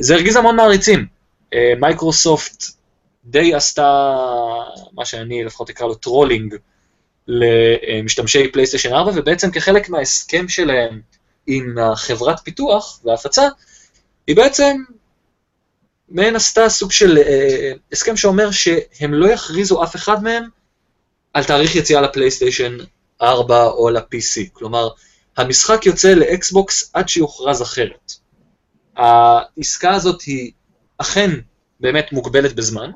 זה הרגיז המון מעריצים. אה, מייקרוסופט די עשתה מה שאני לפחות אקרא לו trolling למשתמשי פלייסטיישן 4, ובעצם כחלק מההסכם שלהם עם החברת פיתוח והפצה, היא בעצם מעין עשתה סוג של אה, הסכם שאומר שהם לא יכריזו אף אחד מהם על תאריך יציאה לפלייסטיישן 4 או ל-PC. כלומר, המשחק יוצא לאקסבוקס עד שיוכרז אחרת. העסקה הזאת היא אכן באמת מוגבלת בזמן,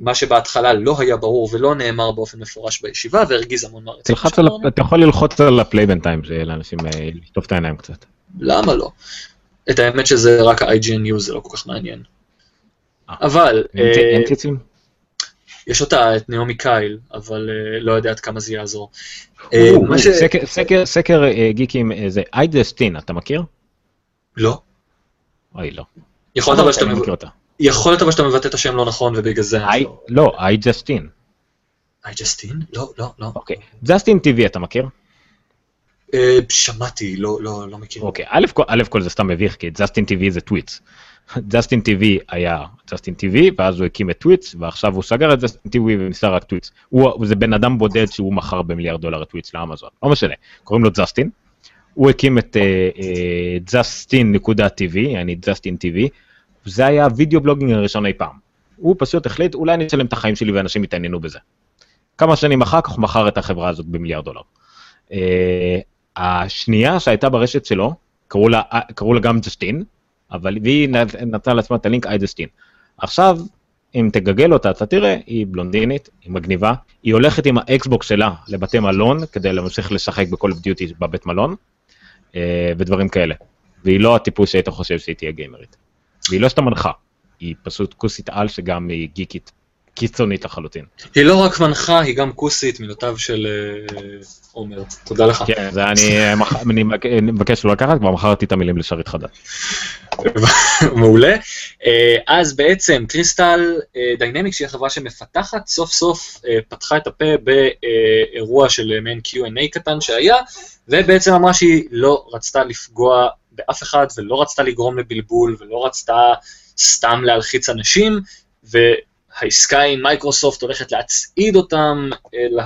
מה שבהתחלה לא היה ברור ולא נאמר באופן מפורש בישיבה, והרגיז המון מעריצים. אתה יכול ללחוץ על הפליי בינתיים, לאנשים אה, לשטוף את העיניים קצת. למה לא? את האמת שזה רק ה-IGN News, זה לא כל כך מעניין. אה, אבל... אין ציצים? יש אותה, את נעמי קייל, אבל אה, לא יודע עד כמה זה יעזור. אה, סקר גיקים זה iJustine, אתה מכיר? לא. אוי, לא. יכול להיות אבל שאתה מבטא את השם לא נכון ובגלל זה... לא, iJustine. iJustine? לא, לא, לא. אוקיי. Justin TV אתה מכיר? שמעתי, לא, לא, לא מכיר. אוקיי, א' כל זה סתם מביך, כי Justin TV זה Twitch. Justin TV היה Justin TV ואז הוא הקים את Twitch ועכשיו הוא סגר את Justin TV וניסה רק Twitch. הוא זה בן אדם בודד שהוא מכר במיליארד דולר את Twitch לאמזון לא משנה קוראים לו ג'סטין. הוא הקים את Justin נקודה TV אני Justin TV. זה היה ה video blogging הראשון אי פעם. הוא פשוט החליט אולי אני אצלם את החיים שלי ואנשים יתעניינו בזה. כמה שנים אחר כך מכר את החברה הזאת במיליארד דולר. אה, השנייה שהייתה ברשת שלו קראו לה, קראו לה גם ג'סטין אבל והיא נתנה לעצמה את הלינק iJustine. עכשיו, אם תגגל אותה, אתה תראה, היא בלונדינית, היא מגניבה, היא הולכת עם האקסבוקס שלה לבתי מלון, כדי להמשיך לשחק ב Call of Duty בבית מלון, אה, ודברים כאלה. והיא לא הטיפוס שהיית חושב שהיא תהיה גיימרית. והיא לא סתם מנחה, היא פשוט כוסית על שגם היא גיקית קיצונית לחלוטין. היא לא רק מנחה, היא גם כוסית, מילותיו של אה, עומר. תודה לך. כן, זה אני מבקש לא לקחת, כבר מכרתי את המילים לשרת חדש. מעולה. אה, אז בעצם Crystal Dynamics, שהיא החברה שמפתחת, סוף סוף אה, פתחה את הפה באירוע של מעין Q&A קטן שהיה, ובעצם אמרה שהיא לא רצתה לפגוע באף אחד, ולא רצתה לגרום לבלבול, ולא רצתה סתם להלחיץ אנשים, והעסקה עם מייקרוסופט הולכת להצעיד אותם אל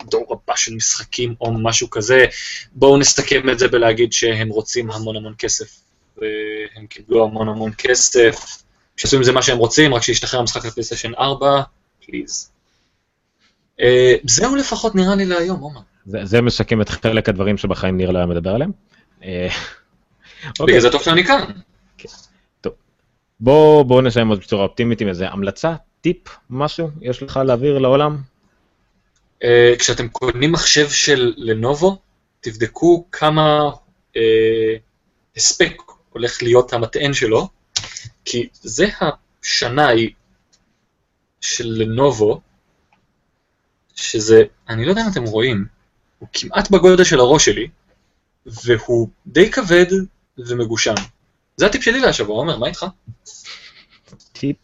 הדור הבא של משחקים או משהו כזה. בואו נסתכם את זה בלהגיד שהם רוצים המון המון כסף, והם קיבלו המון המון כסף. שיעשו עם זה מה שהם רוצים, רק שישתחרר המשחק לפלייסטיישן 4, פליז. Uh, זהו לפחות נראה לי להיום, עומר. זה, זה משקם את חלק הדברים שבחיים ניר לא היה מדבר עליהם. אה, בגלל זה טוב שאני כאן. בואו בוא נסיים עוד בצורה אופטימית עם איזה המלצה, טיפ, משהו, יש לך להעביר לעולם? Uh, כשאתם קונים מחשב של לנובו, תבדקו כמה uh, הספק הולך להיות המטען שלו, כי זה השנה היא של לנובו, שזה, אני לא יודע אם אתם רואים, הוא כמעט בגודל של הראש שלי, והוא די כבד ומגושם. זה הטיפ שלי להשבוע, עומר, מה איתך? טיפ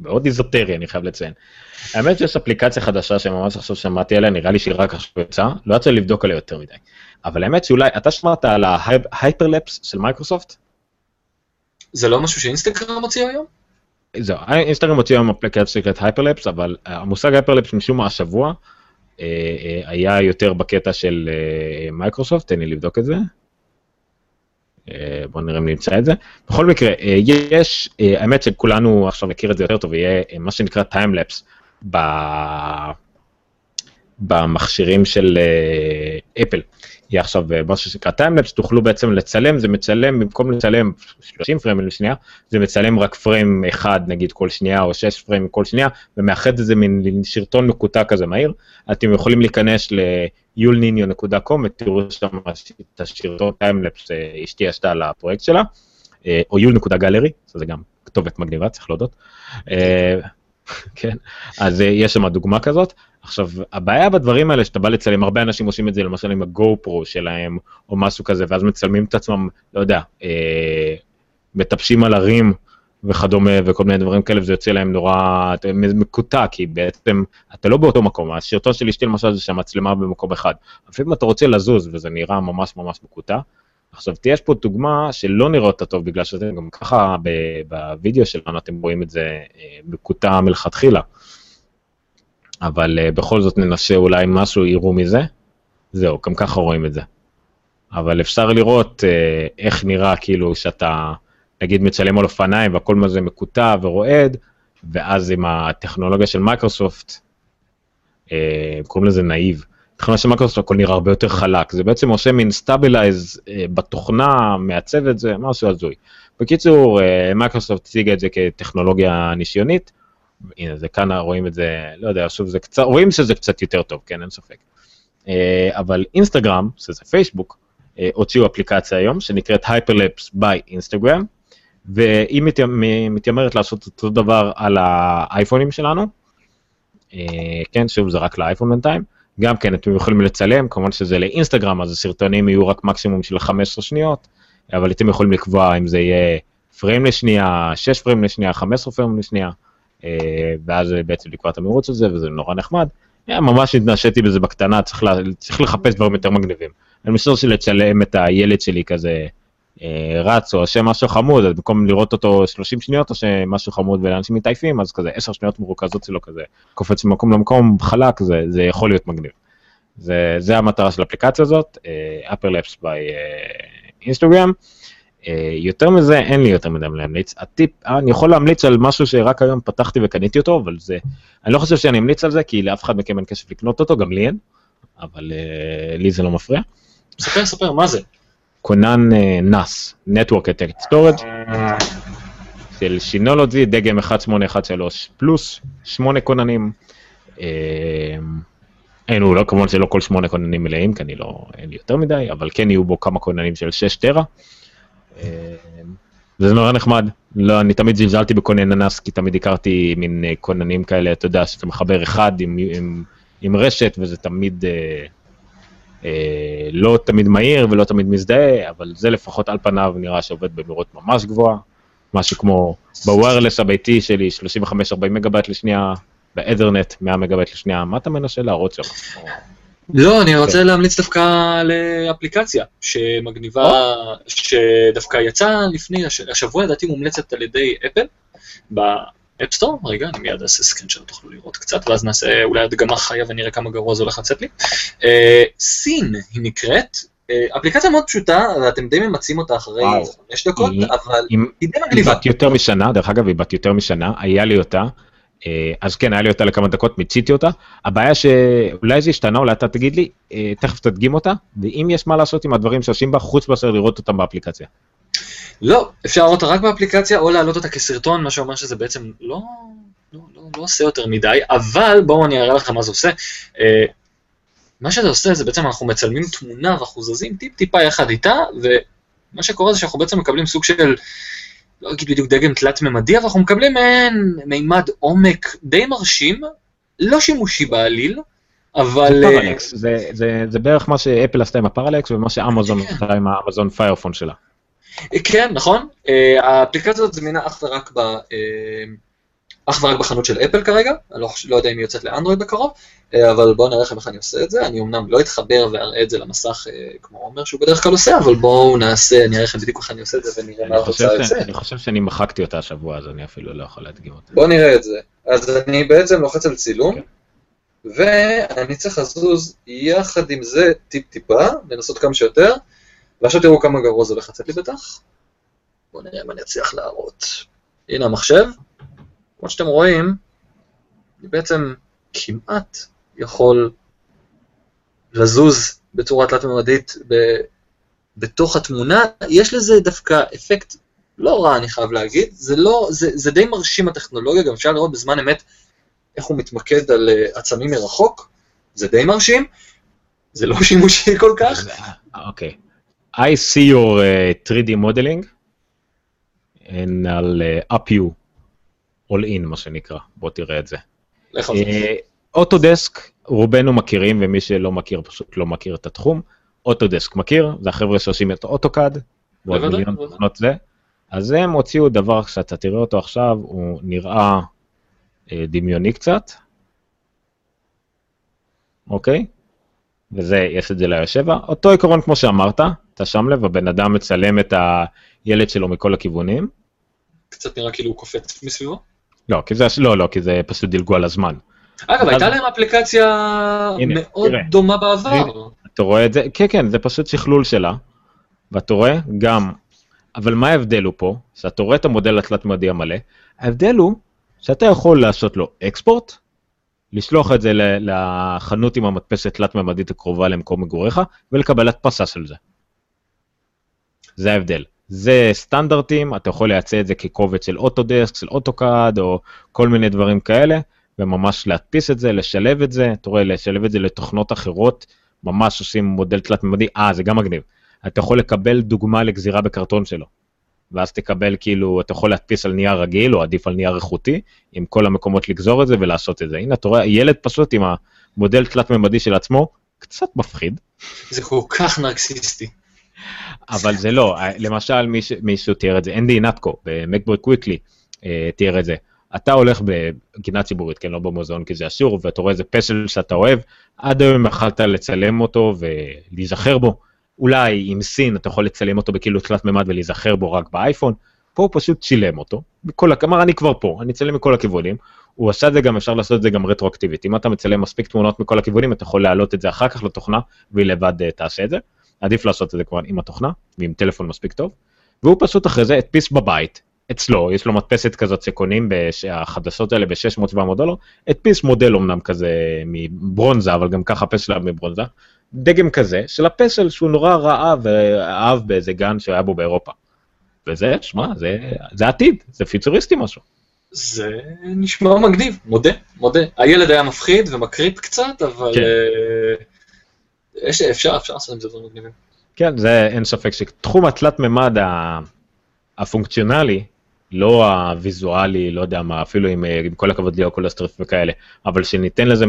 מאוד איזוטרי, אני חייב לציין. האמת שיש אפליקציה חדשה שממש עכשיו שמעתי עליה, נראה לי שהיא רק עכשיו יצאה, לא יצא לבדוק עליה יותר מדי. אבל האמת שאולי, אתה שמעת על ה Hyperlapse של מייקרוסופט? זה לא משהו שאינסטגרם מוציא היום? זהו, אינסטגרם מוציא היום אפליקציה שנקראת Hyperlapse, אבל המושג Hyperlapse משום מה השבוע אה, אה, היה יותר בקטע של אה, מייקרוסופט, תן לי לבדוק את זה. בוא נראה אם נמצא את זה. בכל מקרה, יש, האמת שכולנו עכשיו נכיר את זה יותר טוב, יהיה מה שנקרא טיימלפס במכשירים של אפל. יהיה עכשיו משהו שנקרא טיימלפס, תוכלו בעצם לצלם, זה מצלם, במקום לצלם 30 פריים לשנייה, זה מצלם רק פריים אחד נגיד כל שנייה, או 6 פריים כל שנייה, ומאחד את זה מין שרטון מקוטע כזה מהיר. אתם יכולים להיכנס ל-yulninio.com ותראו שם את השרטון טיימלפס, אשתי עשתה לפרויקט שלה, או yul.gallery, זה גם כתובת מגניבה, צריך להודות. כן, אז יש שם דוגמה כזאת. עכשיו, הבעיה בדברים האלה שאתה בא לצלם, הרבה אנשים עושים את זה למשל עם הגו פרו שלהם, או משהו כזה, ואז מצלמים את עצמם, לא יודע, אה, מטפשים על הרים וכדומה, וכל מיני דברים כאלה, וזה יוצא להם נורא מקוטע, כי בעצם אתה לא באותו מקום. השרטון של אשתי למשל זה שהמצלמה במקום אחד. לפעמים אתה רוצה לזוז, וזה נראה ממש ממש מקוטע. עכשיו, יש פה דוגמה שלא נראה אותה טוב, בגלל שאתם גם ככה בווידאו שלנו, אתם רואים את זה אה, מקוטע מלכתחילה. אבל uh, בכל זאת ננסה אולי משהו יראו מזה. זהו, גם ככה רואים את זה. אבל אפשר לראות uh, איך נראה כאילו שאתה נגיד מצלם על אופניים והכל מזה מקוטע ורועד, ואז עם הטכנולוגיה של מייקרוסופט, אה, קוראים לזה naive. טכנולוגיה של מייקרוסופט הכל נראה הרבה יותר חלק, זה בעצם עושה מין stabilize אה, בתוכנה, מעצב את זה, משהו הזוי. בקיצור, אה, מייקרוסופט הציגה את זה כטכנולוגיה ניסיונית, הנה זה כאן רואים את זה, לא יודע, שוב זה קצת, רואים שזה קצת יותר טוב, כן, אין ספק. אה, אבל אינסטגרם, שזה פייסבוק, אה, הוציאו אפליקציה היום שנקראת Hyperlapse by Instagram, והיא מתיימרת לעשות אותו דבר על האייפונים שלנו, אה, כן, שוב זה רק לאייפון בינתיים, גם כן אתם יכולים לצלם, כמובן שזה לאינסטגרם, אז הסרטונים יהיו רק מקסימום של 15 שניות, אבל אתם יכולים לקבוע אם זה יהיה פריים לשנייה, 6 פריים לשנייה, 15 פריים לשנייה, אה, ואז בעצם לקבוע את המהירות של זה, וזה נורא נחמד. ממש התנשאתי בזה בקטנה, צריך, לה, צריך לחפש דברים יותר מגניבים. אני משער שלצלם את הילד שלי כזה אה, רץ, או עושה משהו חמוד, אז במקום לראות אותו 30 שניות, או שמשהו חמוד ולאנשים מתעייפים, אז כזה 10 שניות מרוכזות שלו כזה, קופץ ממקום למקום חלק, זה, זה יכול להיות מגניב. זה, זה המטרה של האפליקציה הזאת, אפרלפס ביי אינסטגרם. יותר מזה אין לי יותר מדי להמליץ. הטיפ, אה, אני יכול להמליץ על משהו שרק היום פתחתי וקניתי אותו, אבל זה, אני לא חושב שאני אמליץ על זה, כי לאף אחד מכם אין כסף לקנות אותו, גם לי אין, אבל לי זה לא מפריע. ספר, ספר, מה זה? כונן uh, NAS, Network Attack Storage, של שינולוגי, דגם 1813 פלוס, שמונה כוננים. אין, הוא לא, כמובן שלא כל שמונה כוננים מלאים, כי אני לא, אין לי יותר מדי, אבל כן יהיו בו כמה כוננים של 6 טרה. זה נורא נחמד, לא, אני תמיד זלזלתי בכונן אנס, כי תמיד הכרתי מין כוננים כאלה, אתה יודע, שאתה מחבר אחד עם, עם, עם רשת, וזה תמיד אה, אה, לא תמיד מהיר ולא תמיד מזדהה, אבל זה לפחות על פניו נראה שעובד במהירות ממש גבוהה, משהו כמו ב wireless הביתי שלי, 35-40 מגבייט לשנייה, באת'רנט 100 מגבייט לשנייה, מה אתה מנסה להראות שם? לא, אני רוצה. להמליץ דווקא לאפליקציה שמגניבה, שדווקא יצאה לפני, השבוע לדעתי מומלצת על ידי אפל, ב App Store, רגע, אני מיד אעשה screen share תוכלו לראות קצת, ואז נעשה אולי הדגמה חיה ונראה כמה גרוע זה הולך לצאת לי. Seene היא נקראת, אפליקציה מאוד פשוטה, ואתם די ממצים אותה אחרי חמש דקות, אבל היא די מגניבה. היא בת יותר משנה, דרך אגב, היא בת יותר משנה, היה לי אותה. אה, אז כן, היה לי אותה לכמה דקות, מיציתי אותה. הבעיה שאולי זה השתנה, אולי אתה תגיד לי, אה, תכף תדגים אותה, ואם יש מה לעשות עם הדברים שעושים בה, חוץ מאשר לראות אותם באפליקציה. לא, אפשר לראות אותה רק באפליקציה, או להעלות אותה כסרטון, מה שאומר שזה בעצם לא, לא, לא, לא עושה יותר מדי, אבל בואו אני אראה לך מה זה עושה. אה, מה שזה עושה זה בעצם אנחנו מצלמים תמונה ואנחנו זזים טיפ-טיפה יחד איתה, ומה שקורה זה שאנחנו בעצם מקבלים סוג של לא אגיד בדיוק דגם תלת-ממדי, אבל אנחנו מקבלים מעין מימד עומק די מרשים, לא שימושי בעליל, אבל... זה פרלקס, זה, זה, זה בערך מה שאפל עשתה עם הפרלקס ומה שאמזון כן. עשתה עם האמזון פיירפון שלה. כן, נכון. האפליקציה הזאת זמינה אך ורק ב... אך ורק בחנות של אפל כרגע, אני לא, לא יודע אם היא יוצאת לאנדרואיד בקרוב, אה, אבל בואו נראה לכם איך אני עושה את זה, אני אמנם לא אתחבר ואראה את זה למסך אה, כמו עומר שהוא בדרך כלל עושה, אבל בואו נעשה, אני אראה לכם בדיוק איך אני עושה את זה ונראה מה התוצאה יוצא. אני חושב שאני מחקתי אותה השבוע, אז אני אפילו לא יכול להדגים אותה. בואו נראה את זה. אז אני בעצם לוחץ על צילום, כן. ואני צריך לזוז יחד עם זה טיפ-טיפה, לנסות כמה שיותר, ועכשיו תראו כמה גרוע זה הולך לצאת לי בטח. בואו נראה אם אני אצליח להראות. הנה המחשב, כמו שאתם רואים, אני בעצם כמעט יכול לזוז בצורה תלת-ממדית ב- בתוך התמונה. יש לזה דווקא אפקט לא רע, אני חייב להגיד. זה, לא, זה, זה די מרשים הטכנולוגיה, גם אפשר לראות בזמן אמת איך הוא מתמקד על uh, עצמים מרחוק. זה די מרשים. זה לא שימושי כל כך. אוקיי. Okay. I see your uh, 3D modeling, and I'll uh, up you all in, מה שנקרא. בוא תראה את זה. אוטודסק, רובנו מכירים, ומי שלא מכיר פשוט לא מכיר את התחום. אוטודסק מכיר, זה החבר'ה שעושים את אוטוקאד, ועוד מיליון תוכנות זה. אז הם הוציאו דבר שאתה תראה אותו עכשיו, הוא נראה אה, דמיוני קצת, אוקיי? וזה, יש את זה ליושבה. אותו עיקרון כמו שאמרת, אתה שם לב, הבן אדם מצלם את הילד שלו מכל הכיוונים. קצת נראה כאילו הוא קופץ מסביבו? לא, כי זה, לא, לא, כי זה פשוט דילגו על הזמן. אגב, הייתה להם אפליקציה מאוד דומה בעבר. אתה רואה את זה? כן, כן, זה פשוט שכלול שלה. ואתה רואה גם, אבל מה ההבדל הוא פה? שאתה רואה את המודל התלת-ממדי המלא, ההבדל הוא שאתה יכול לעשות לו אקספורט, לשלוח את זה לחנות עם המדפסת תלת-ממדית הקרובה למקום מגוריך, ולקבל הדפסה של זה. זה ההבדל. זה סטנדרטים, אתה יכול לייצא את זה כקובץ של אוטודסק, של אוטוקאד, או כל מיני דברים כאלה, וממש להדפיס את זה, לשלב את זה, אתה רואה, לשלב את זה לתוכנות אחרות, ממש עושים מודל תלת-ממדי, אה, זה גם מגניב. אתה יכול לקבל דוגמה לגזירה בקרטון שלו, ואז תקבל כאילו, אתה יכול להדפיס על נייר רגיל, או עדיף על נייר איכותי, עם כל המקומות לגזור את זה ולעשות את זה. הנה, אתה רואה, ילד פשוט עם המודל תלת-ממדי של עצמו, קצת מפחיד. זה כל כך נרקסיסטי. אבל זה לא, למשל מיש, מישהו תיאר את זה, אנדי נטקו במקבורק קוויקלי אה, תיאר את זה. אתה הולך בגינה ציבורית, כן, לא במוזיאון כי זה אסור, ואתה רואה איזה פסל שאתה אוהב, עד היום יכלת לצלם אותו ולהיזכר בו. אולי עם סין אתה יכול לצלם אותו בכאילו תלת מימד ולהיזכר בו רק באייפון, פה הוא פשוט שילם אותו, בכל, אמר אני כבר פה, אני אצלם מכל הכיוונים, הוא עשה את זה גם, אפשר לעשות את זה גם רטרואקטיבית, אם אתה מצלם מספיק תמונות מכל הכיוונים, אתה יכול להעלות את זה אחר כך לתוכנה, והיא לבד uh, תעשה את זה, עדיף לעשות את זה כבר עם התוכנה, ועם טלפון מספיק טוב, והוא פשוט אחרי זה הדפיס בבית, אצלו, יש לו מדפסת כזאת שקונים החדשות האלה ב-600-700 דולר, הדפיס מודל אמנם כזה מברונזה, אבל גם ככה פסל מברונזה, דגם כזה של הפסל שהוא נורא ראה ואהב באיזה גן שהיה בו באירופה. וזה, שמע, זה, זה עתיד, זה פוטוריסטי משהו. זה נשמע מגניב, מודה, מודה. הילד היה מפחיד ומקריפ קצת, אבל כן. אה, יש, אפשר, אפשר לעשות עם זה דברים מגניבים. כן, זה אין ספק שתחום התלת מימד הפונקציונלי, לא הוויזואלי, לא יודע מה, אפילו עם, אה, עם כל הכבוד ל Oculus Rift וכאלה, אבל שניתן לזה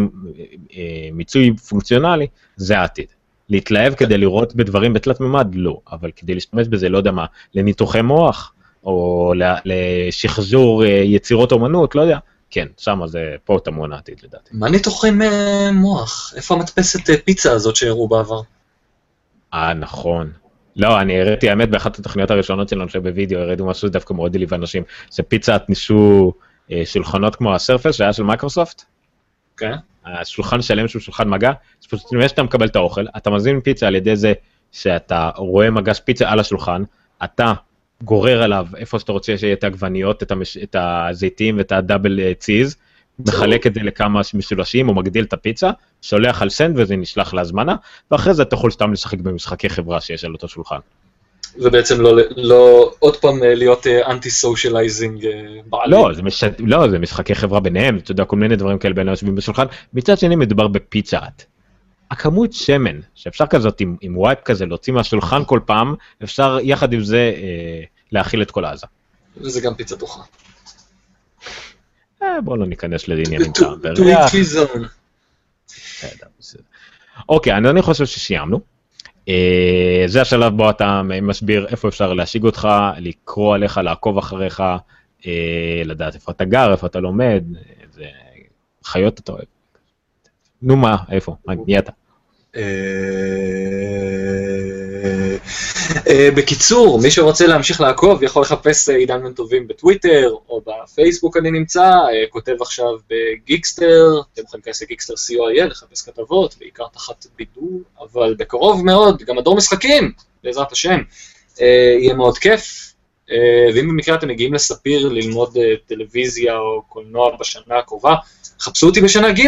אה, מיצוי פונקציונלי, זה העתיד. להתלהב כדי לראות בדברים בתלת מימד, לא, אבל כדי להשתמש בזה, לא יודע מה, לניתוחי מוח, או לשחזור אה, יצירות אומנות, לא יודע, כן, שם זה, פה טמון העתיד לדעתי. מה ניתוחי מוח? איפה המדפסת פיצה הזאת שהראו בעבר? אה, נכון. לא, אני הראיתי, האמת, באחת התוכניות הראשונות שלנו שבווידאו הראינו משהו דווקא מאוד העליב אנשים. זה Pizza Hut ניסו אה, שולחנות כמו ה Surface שהיה של מייקרוסופט. כן. השולחן שלם שהוא שולחן מגע, שפשוט לפני שאתה מקבל את האוכל, אתה מזמין פיצה על ידי זה שאתה רואה מגש פיצה על השולחן, אתה גורר עליו איפה שאתה רוצה שיהיה את העגבניות, את, המש... את הזיתים ואת הדאבל צייז, מחלק את זה לכמה משולשים, הוא מגדיל את הפיצה, שולח על send וזה נשלח להזמנה, ואחרי זה אתה יכול סתם לשחק במשחקי חברה שיש על אותו שולחן. ובעצם לא, לא עוד פעם אה, להיות אנטי socializing בעלים. לא, זה מש... לא, זה משחקי חברה ביניהם, אתה יודע, כל מיני דברים כאלה בין היושבים בשולחן. מצד שני מדובר בפיצה האט. הכמות שמן שאפשר כזאת עם, עם wipe כזה להוציא מהשולחן כל פעם, אפשר יחד עם זה אה, להאכיל את כל עזה. וזה גם פיצה דוחה. אה, בואו לא ניכנס לעניינים כאן. אוקיי, אני חושב שסיימנו. אה, זה השלב בו אתה מסביר איפה אפשר להשיג אותך, לקרוא עליך, לעקוב אחריך, אה, לדעת איפה אתה גר, איפה אתה לומד, איזה חיות אתה אוהב. נו מה, איפה, מי אתה? אה, בקיצור, מי שרוצה להמשיך לעקוב יכול לחפש אה, עידן בן טובים בטוויטר או בפייסבוק אני נמצא, אה, כותב עכשיו בגיקסטר, אתם יכולים להיכנס לגיקסטר co.il, לחפש כתבות, בעיקר תחת בידור, אבל בקרוב מאוד, גם מדור משחקים, בעזרת השם, יהיה מאוד כיף. ואם במקרה אתם מגיעים לספיר ללמוד טלוויזיה או קולנוע בשנה הקרובה, חפשו אותי בשנה ג'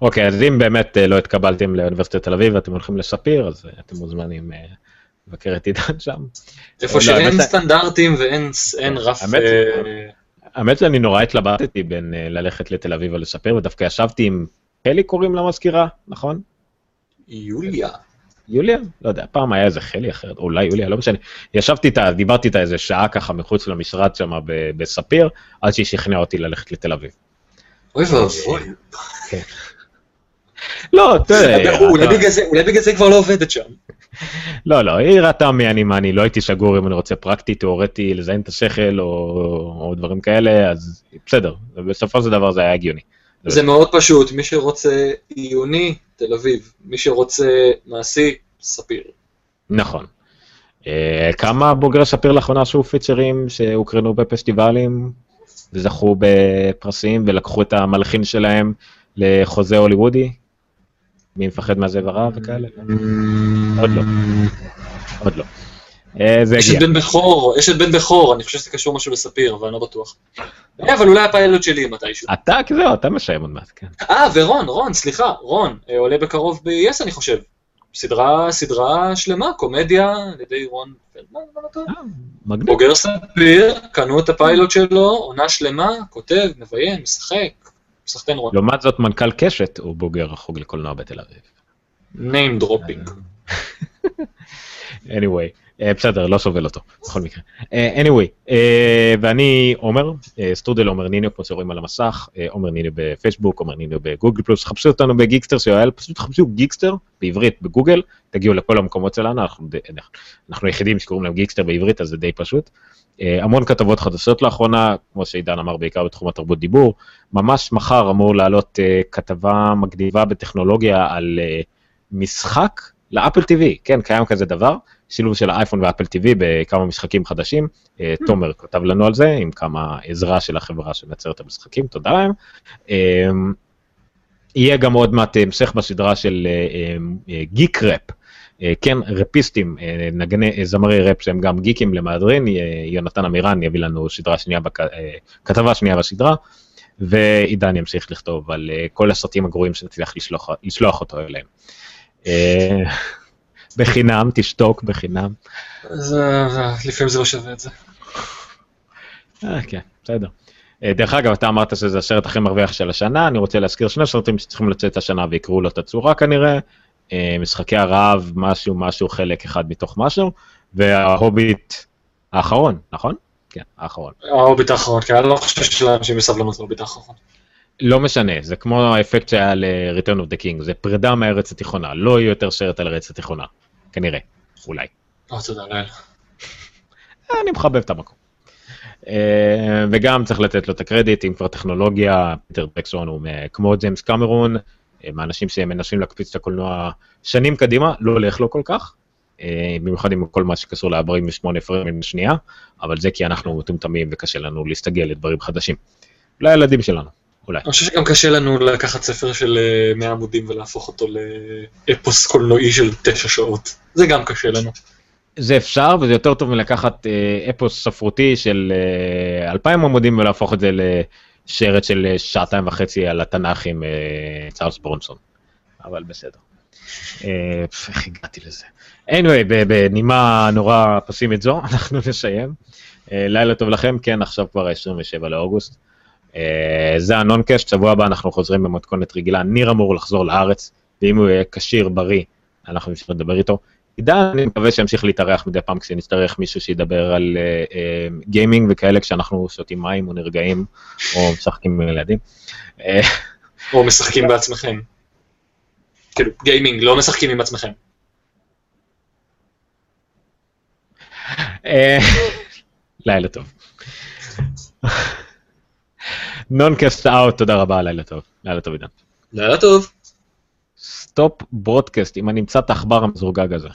אוקיי, אז אם באמת אה, לא התקבלתם לאוניברסיטת תל אביב ואתם הולכים לספיר, אז אה, אתם מוזמנים אה, לבקר את עידן שם. איפה שאין סטנדרטים ואין רף... האמת שאני נורא התלבטתי בין ללכת לתל אביב או לספיר, ודווקא ישבתי עם חלי קוראים למזכירה, נכון? יוליה. יוליה? לא יודע, פעם היה איזה חלי אחרת, אולי יוליה, לא משנה. ישבתי איתה, דיברתי איתה איזה שעה ככה מחוץ למשרד שם בספיר, עד שהיא שכנעה אותי ללכת לתל אביב. אוי ואבוי. כן. לא, תראה. אולי בגלל זה כבר לא עובדת שם. לא, לא, היא ראתה מי אני מה אני, לא הייתי שגור אם אני רוצה פרקטי, תיאורטי, לזיין את השכל או דברים כאלה, אז בסדר, בסופו של דבר זה היה הגיוני. זה מאוד פשוט, מי שרוצה עיוני, תל אביב, מי שרוצה מעשי, ספיר. נכון. אה, כמה בוגרי ספיר לאחרונה עשו פיצ'רים שהוקרנו בפסטיבלים וזכו בפרסים ולקחו את המלחין שלהם לחוזה הוליוודי? מי מפחד מהזאב הרע וכאלה? עוד לא. עוד לא. אה, זה יש את בן בכור, יש את בן בכור, אני חושב שזה קשור משהו לספיר, אבל אני לא בטוח. אה, אבל אולי הפיילוט שלי מתישהו. אתה, זהו, אתה משיים עוד מעט, כן. אה, ורון, רון, סליחה, רון, אה, עולה בקרוב ב-yes אני חושב. סדרה, סדרה שלמה, קומדיה, על ידי רון פלדמן, לא. בוגר ספיר, קנו את הפיילוט שלו, עונה שלמה, כותב, מביים, משחק, סחטיין רון. לעומת זאת, מנכ"ל קשת הוא בוגר החוג לקולנוע בתל אביב. name dropping. anyway, uh, בסדר, לא סובל אותו, בכל מקרה. Uh, anyway, uh, ואני עומר, סטרודל עומר ניניו, כמו שרואים על המסך, עומר ניניו בפייסבוק, עומר ניניו בגוגל פלוס, חפשו אותנו בגיקסטר של פשוט חפשו גיקסטר בעברית בגוגל, תגיעו לכל המקומות שלנו, אנחנו, אנחנו היחידים שקוראים להם גיקסטר בעברית, אז זה די פשוט. Uh, המון כתבות חדשות לאחרונה, כמו שעידן אמר, בעיקר בתחום התרבות דיבור. ממש מחר אמור לעלות uh, כתבה מגניבה בטכנולוגיה על uh, משחק לאפל TV, כן, קיים כזה דבר, שילוב של האייפון ואפל TV בכמה משחקים חדשים. Hmm. תומר כתב לנו על זה, עם כמה עזרה של החברה שמייצרת את המשחקים, תודה להם. יהיה גם עוד מעט המשך בסדרה של גיק ראפ. כן, רפיסטים, נגני, זמרי ראפ שהם גם גיקים למהדרין, יונתן עמירן יביא לנו סדרה שנייה, בכ... כתבה שנייה בסדרה, ועידן ימשיך לכתוב על כל הסרטים הגרועים שנצליח לשלוח, לשלוח אותו אליהם. בחינם, תשתוק בחינם. לפעמים זה לא שווה את זה. כן, בסדר. דרך אגב, אתה אמרת שזה הסרט הכי מרוויח של השנה, אני רוצה להזכיר שני סרטים שצריכים לצאת השנה ויקראו לו את הצורה כנראה, משחקי הרעב, משהו, משהו, חלק אחד מתוך משהו, וההוביט האחרון, נכון? כן, האחרון. ההוביט האחרון, כן, אני לא חושב שלאנשים בסבלנות להוביט האחרון. לא משנה, זה כמו האפקט שהיה ל-Return of the King, זה פרידה מהארץ התיכונה, לא יהיה יותר סרט על הארץ התיכונה, כנראה, אולי. אה, תודה לאל. אני מחבב את המקום. וגם צריך לתת לו את הקרדיט, אם כבר טכנולוגיה, פיטר בקסון הוא כמו ג'יימס קמרון, מהאנשים שמנסים להקפיץ את הקולנוע שנים קדימה, לא הולך לו כל כך, במיוחד עם כל מה שקשור ל-48 פרמים בשנייה, אבל זה כי אנחנו מטומטמים וקשה לנו להסתגל לדברים חדשים. אולי הילדים שלנו. אולי. אני חושב שגם קשה לנו לקחת ספר של 100 עמודים ולהפוך אותו לאפוס קולנועי של 9 שעות. זה גם קשה לנו. זה אפשר, וזה יותר טוב מלקחת אפוס ספרותי של 2,000 עמודים ולהפוך את זה לשרת של שעתיים וחצי על התנ"ך עם צארלס ברונסון. אבל בסדר. איך הגעתי לזה? anyway, בנימה נורא פסימית זו, אנחנו נסיים. לילה טוב לכם, כן, עכשיו כבר ה-27 לאוגוסט. זה הנונקאסט, שבוע הבא אנחנו חוזרים במתכונת רגילה, ניר אמור לחזור לארץ, ואם הוא יהיה כשיר, בריא, אנחנו נמשיך לדבר איתו. עידן, אני מקווה שימשיך להתארח מדי פעם כשנצטרך מישהו שידבר על גיימינג uh, uh, וכאלה כשאנחנו שותים מים או נרגעים או משחקים עם ילדים. או משחקים בעצמכם. כאילו, gaming, לא משחקים עם עצמכם. לילה טוב. נונקאסט out, תודה רבה, לילה טוב. לילה טוב עידן. לילה טוב. stop broadcast, אם אני אמצא את העכבר המזורגג הזה.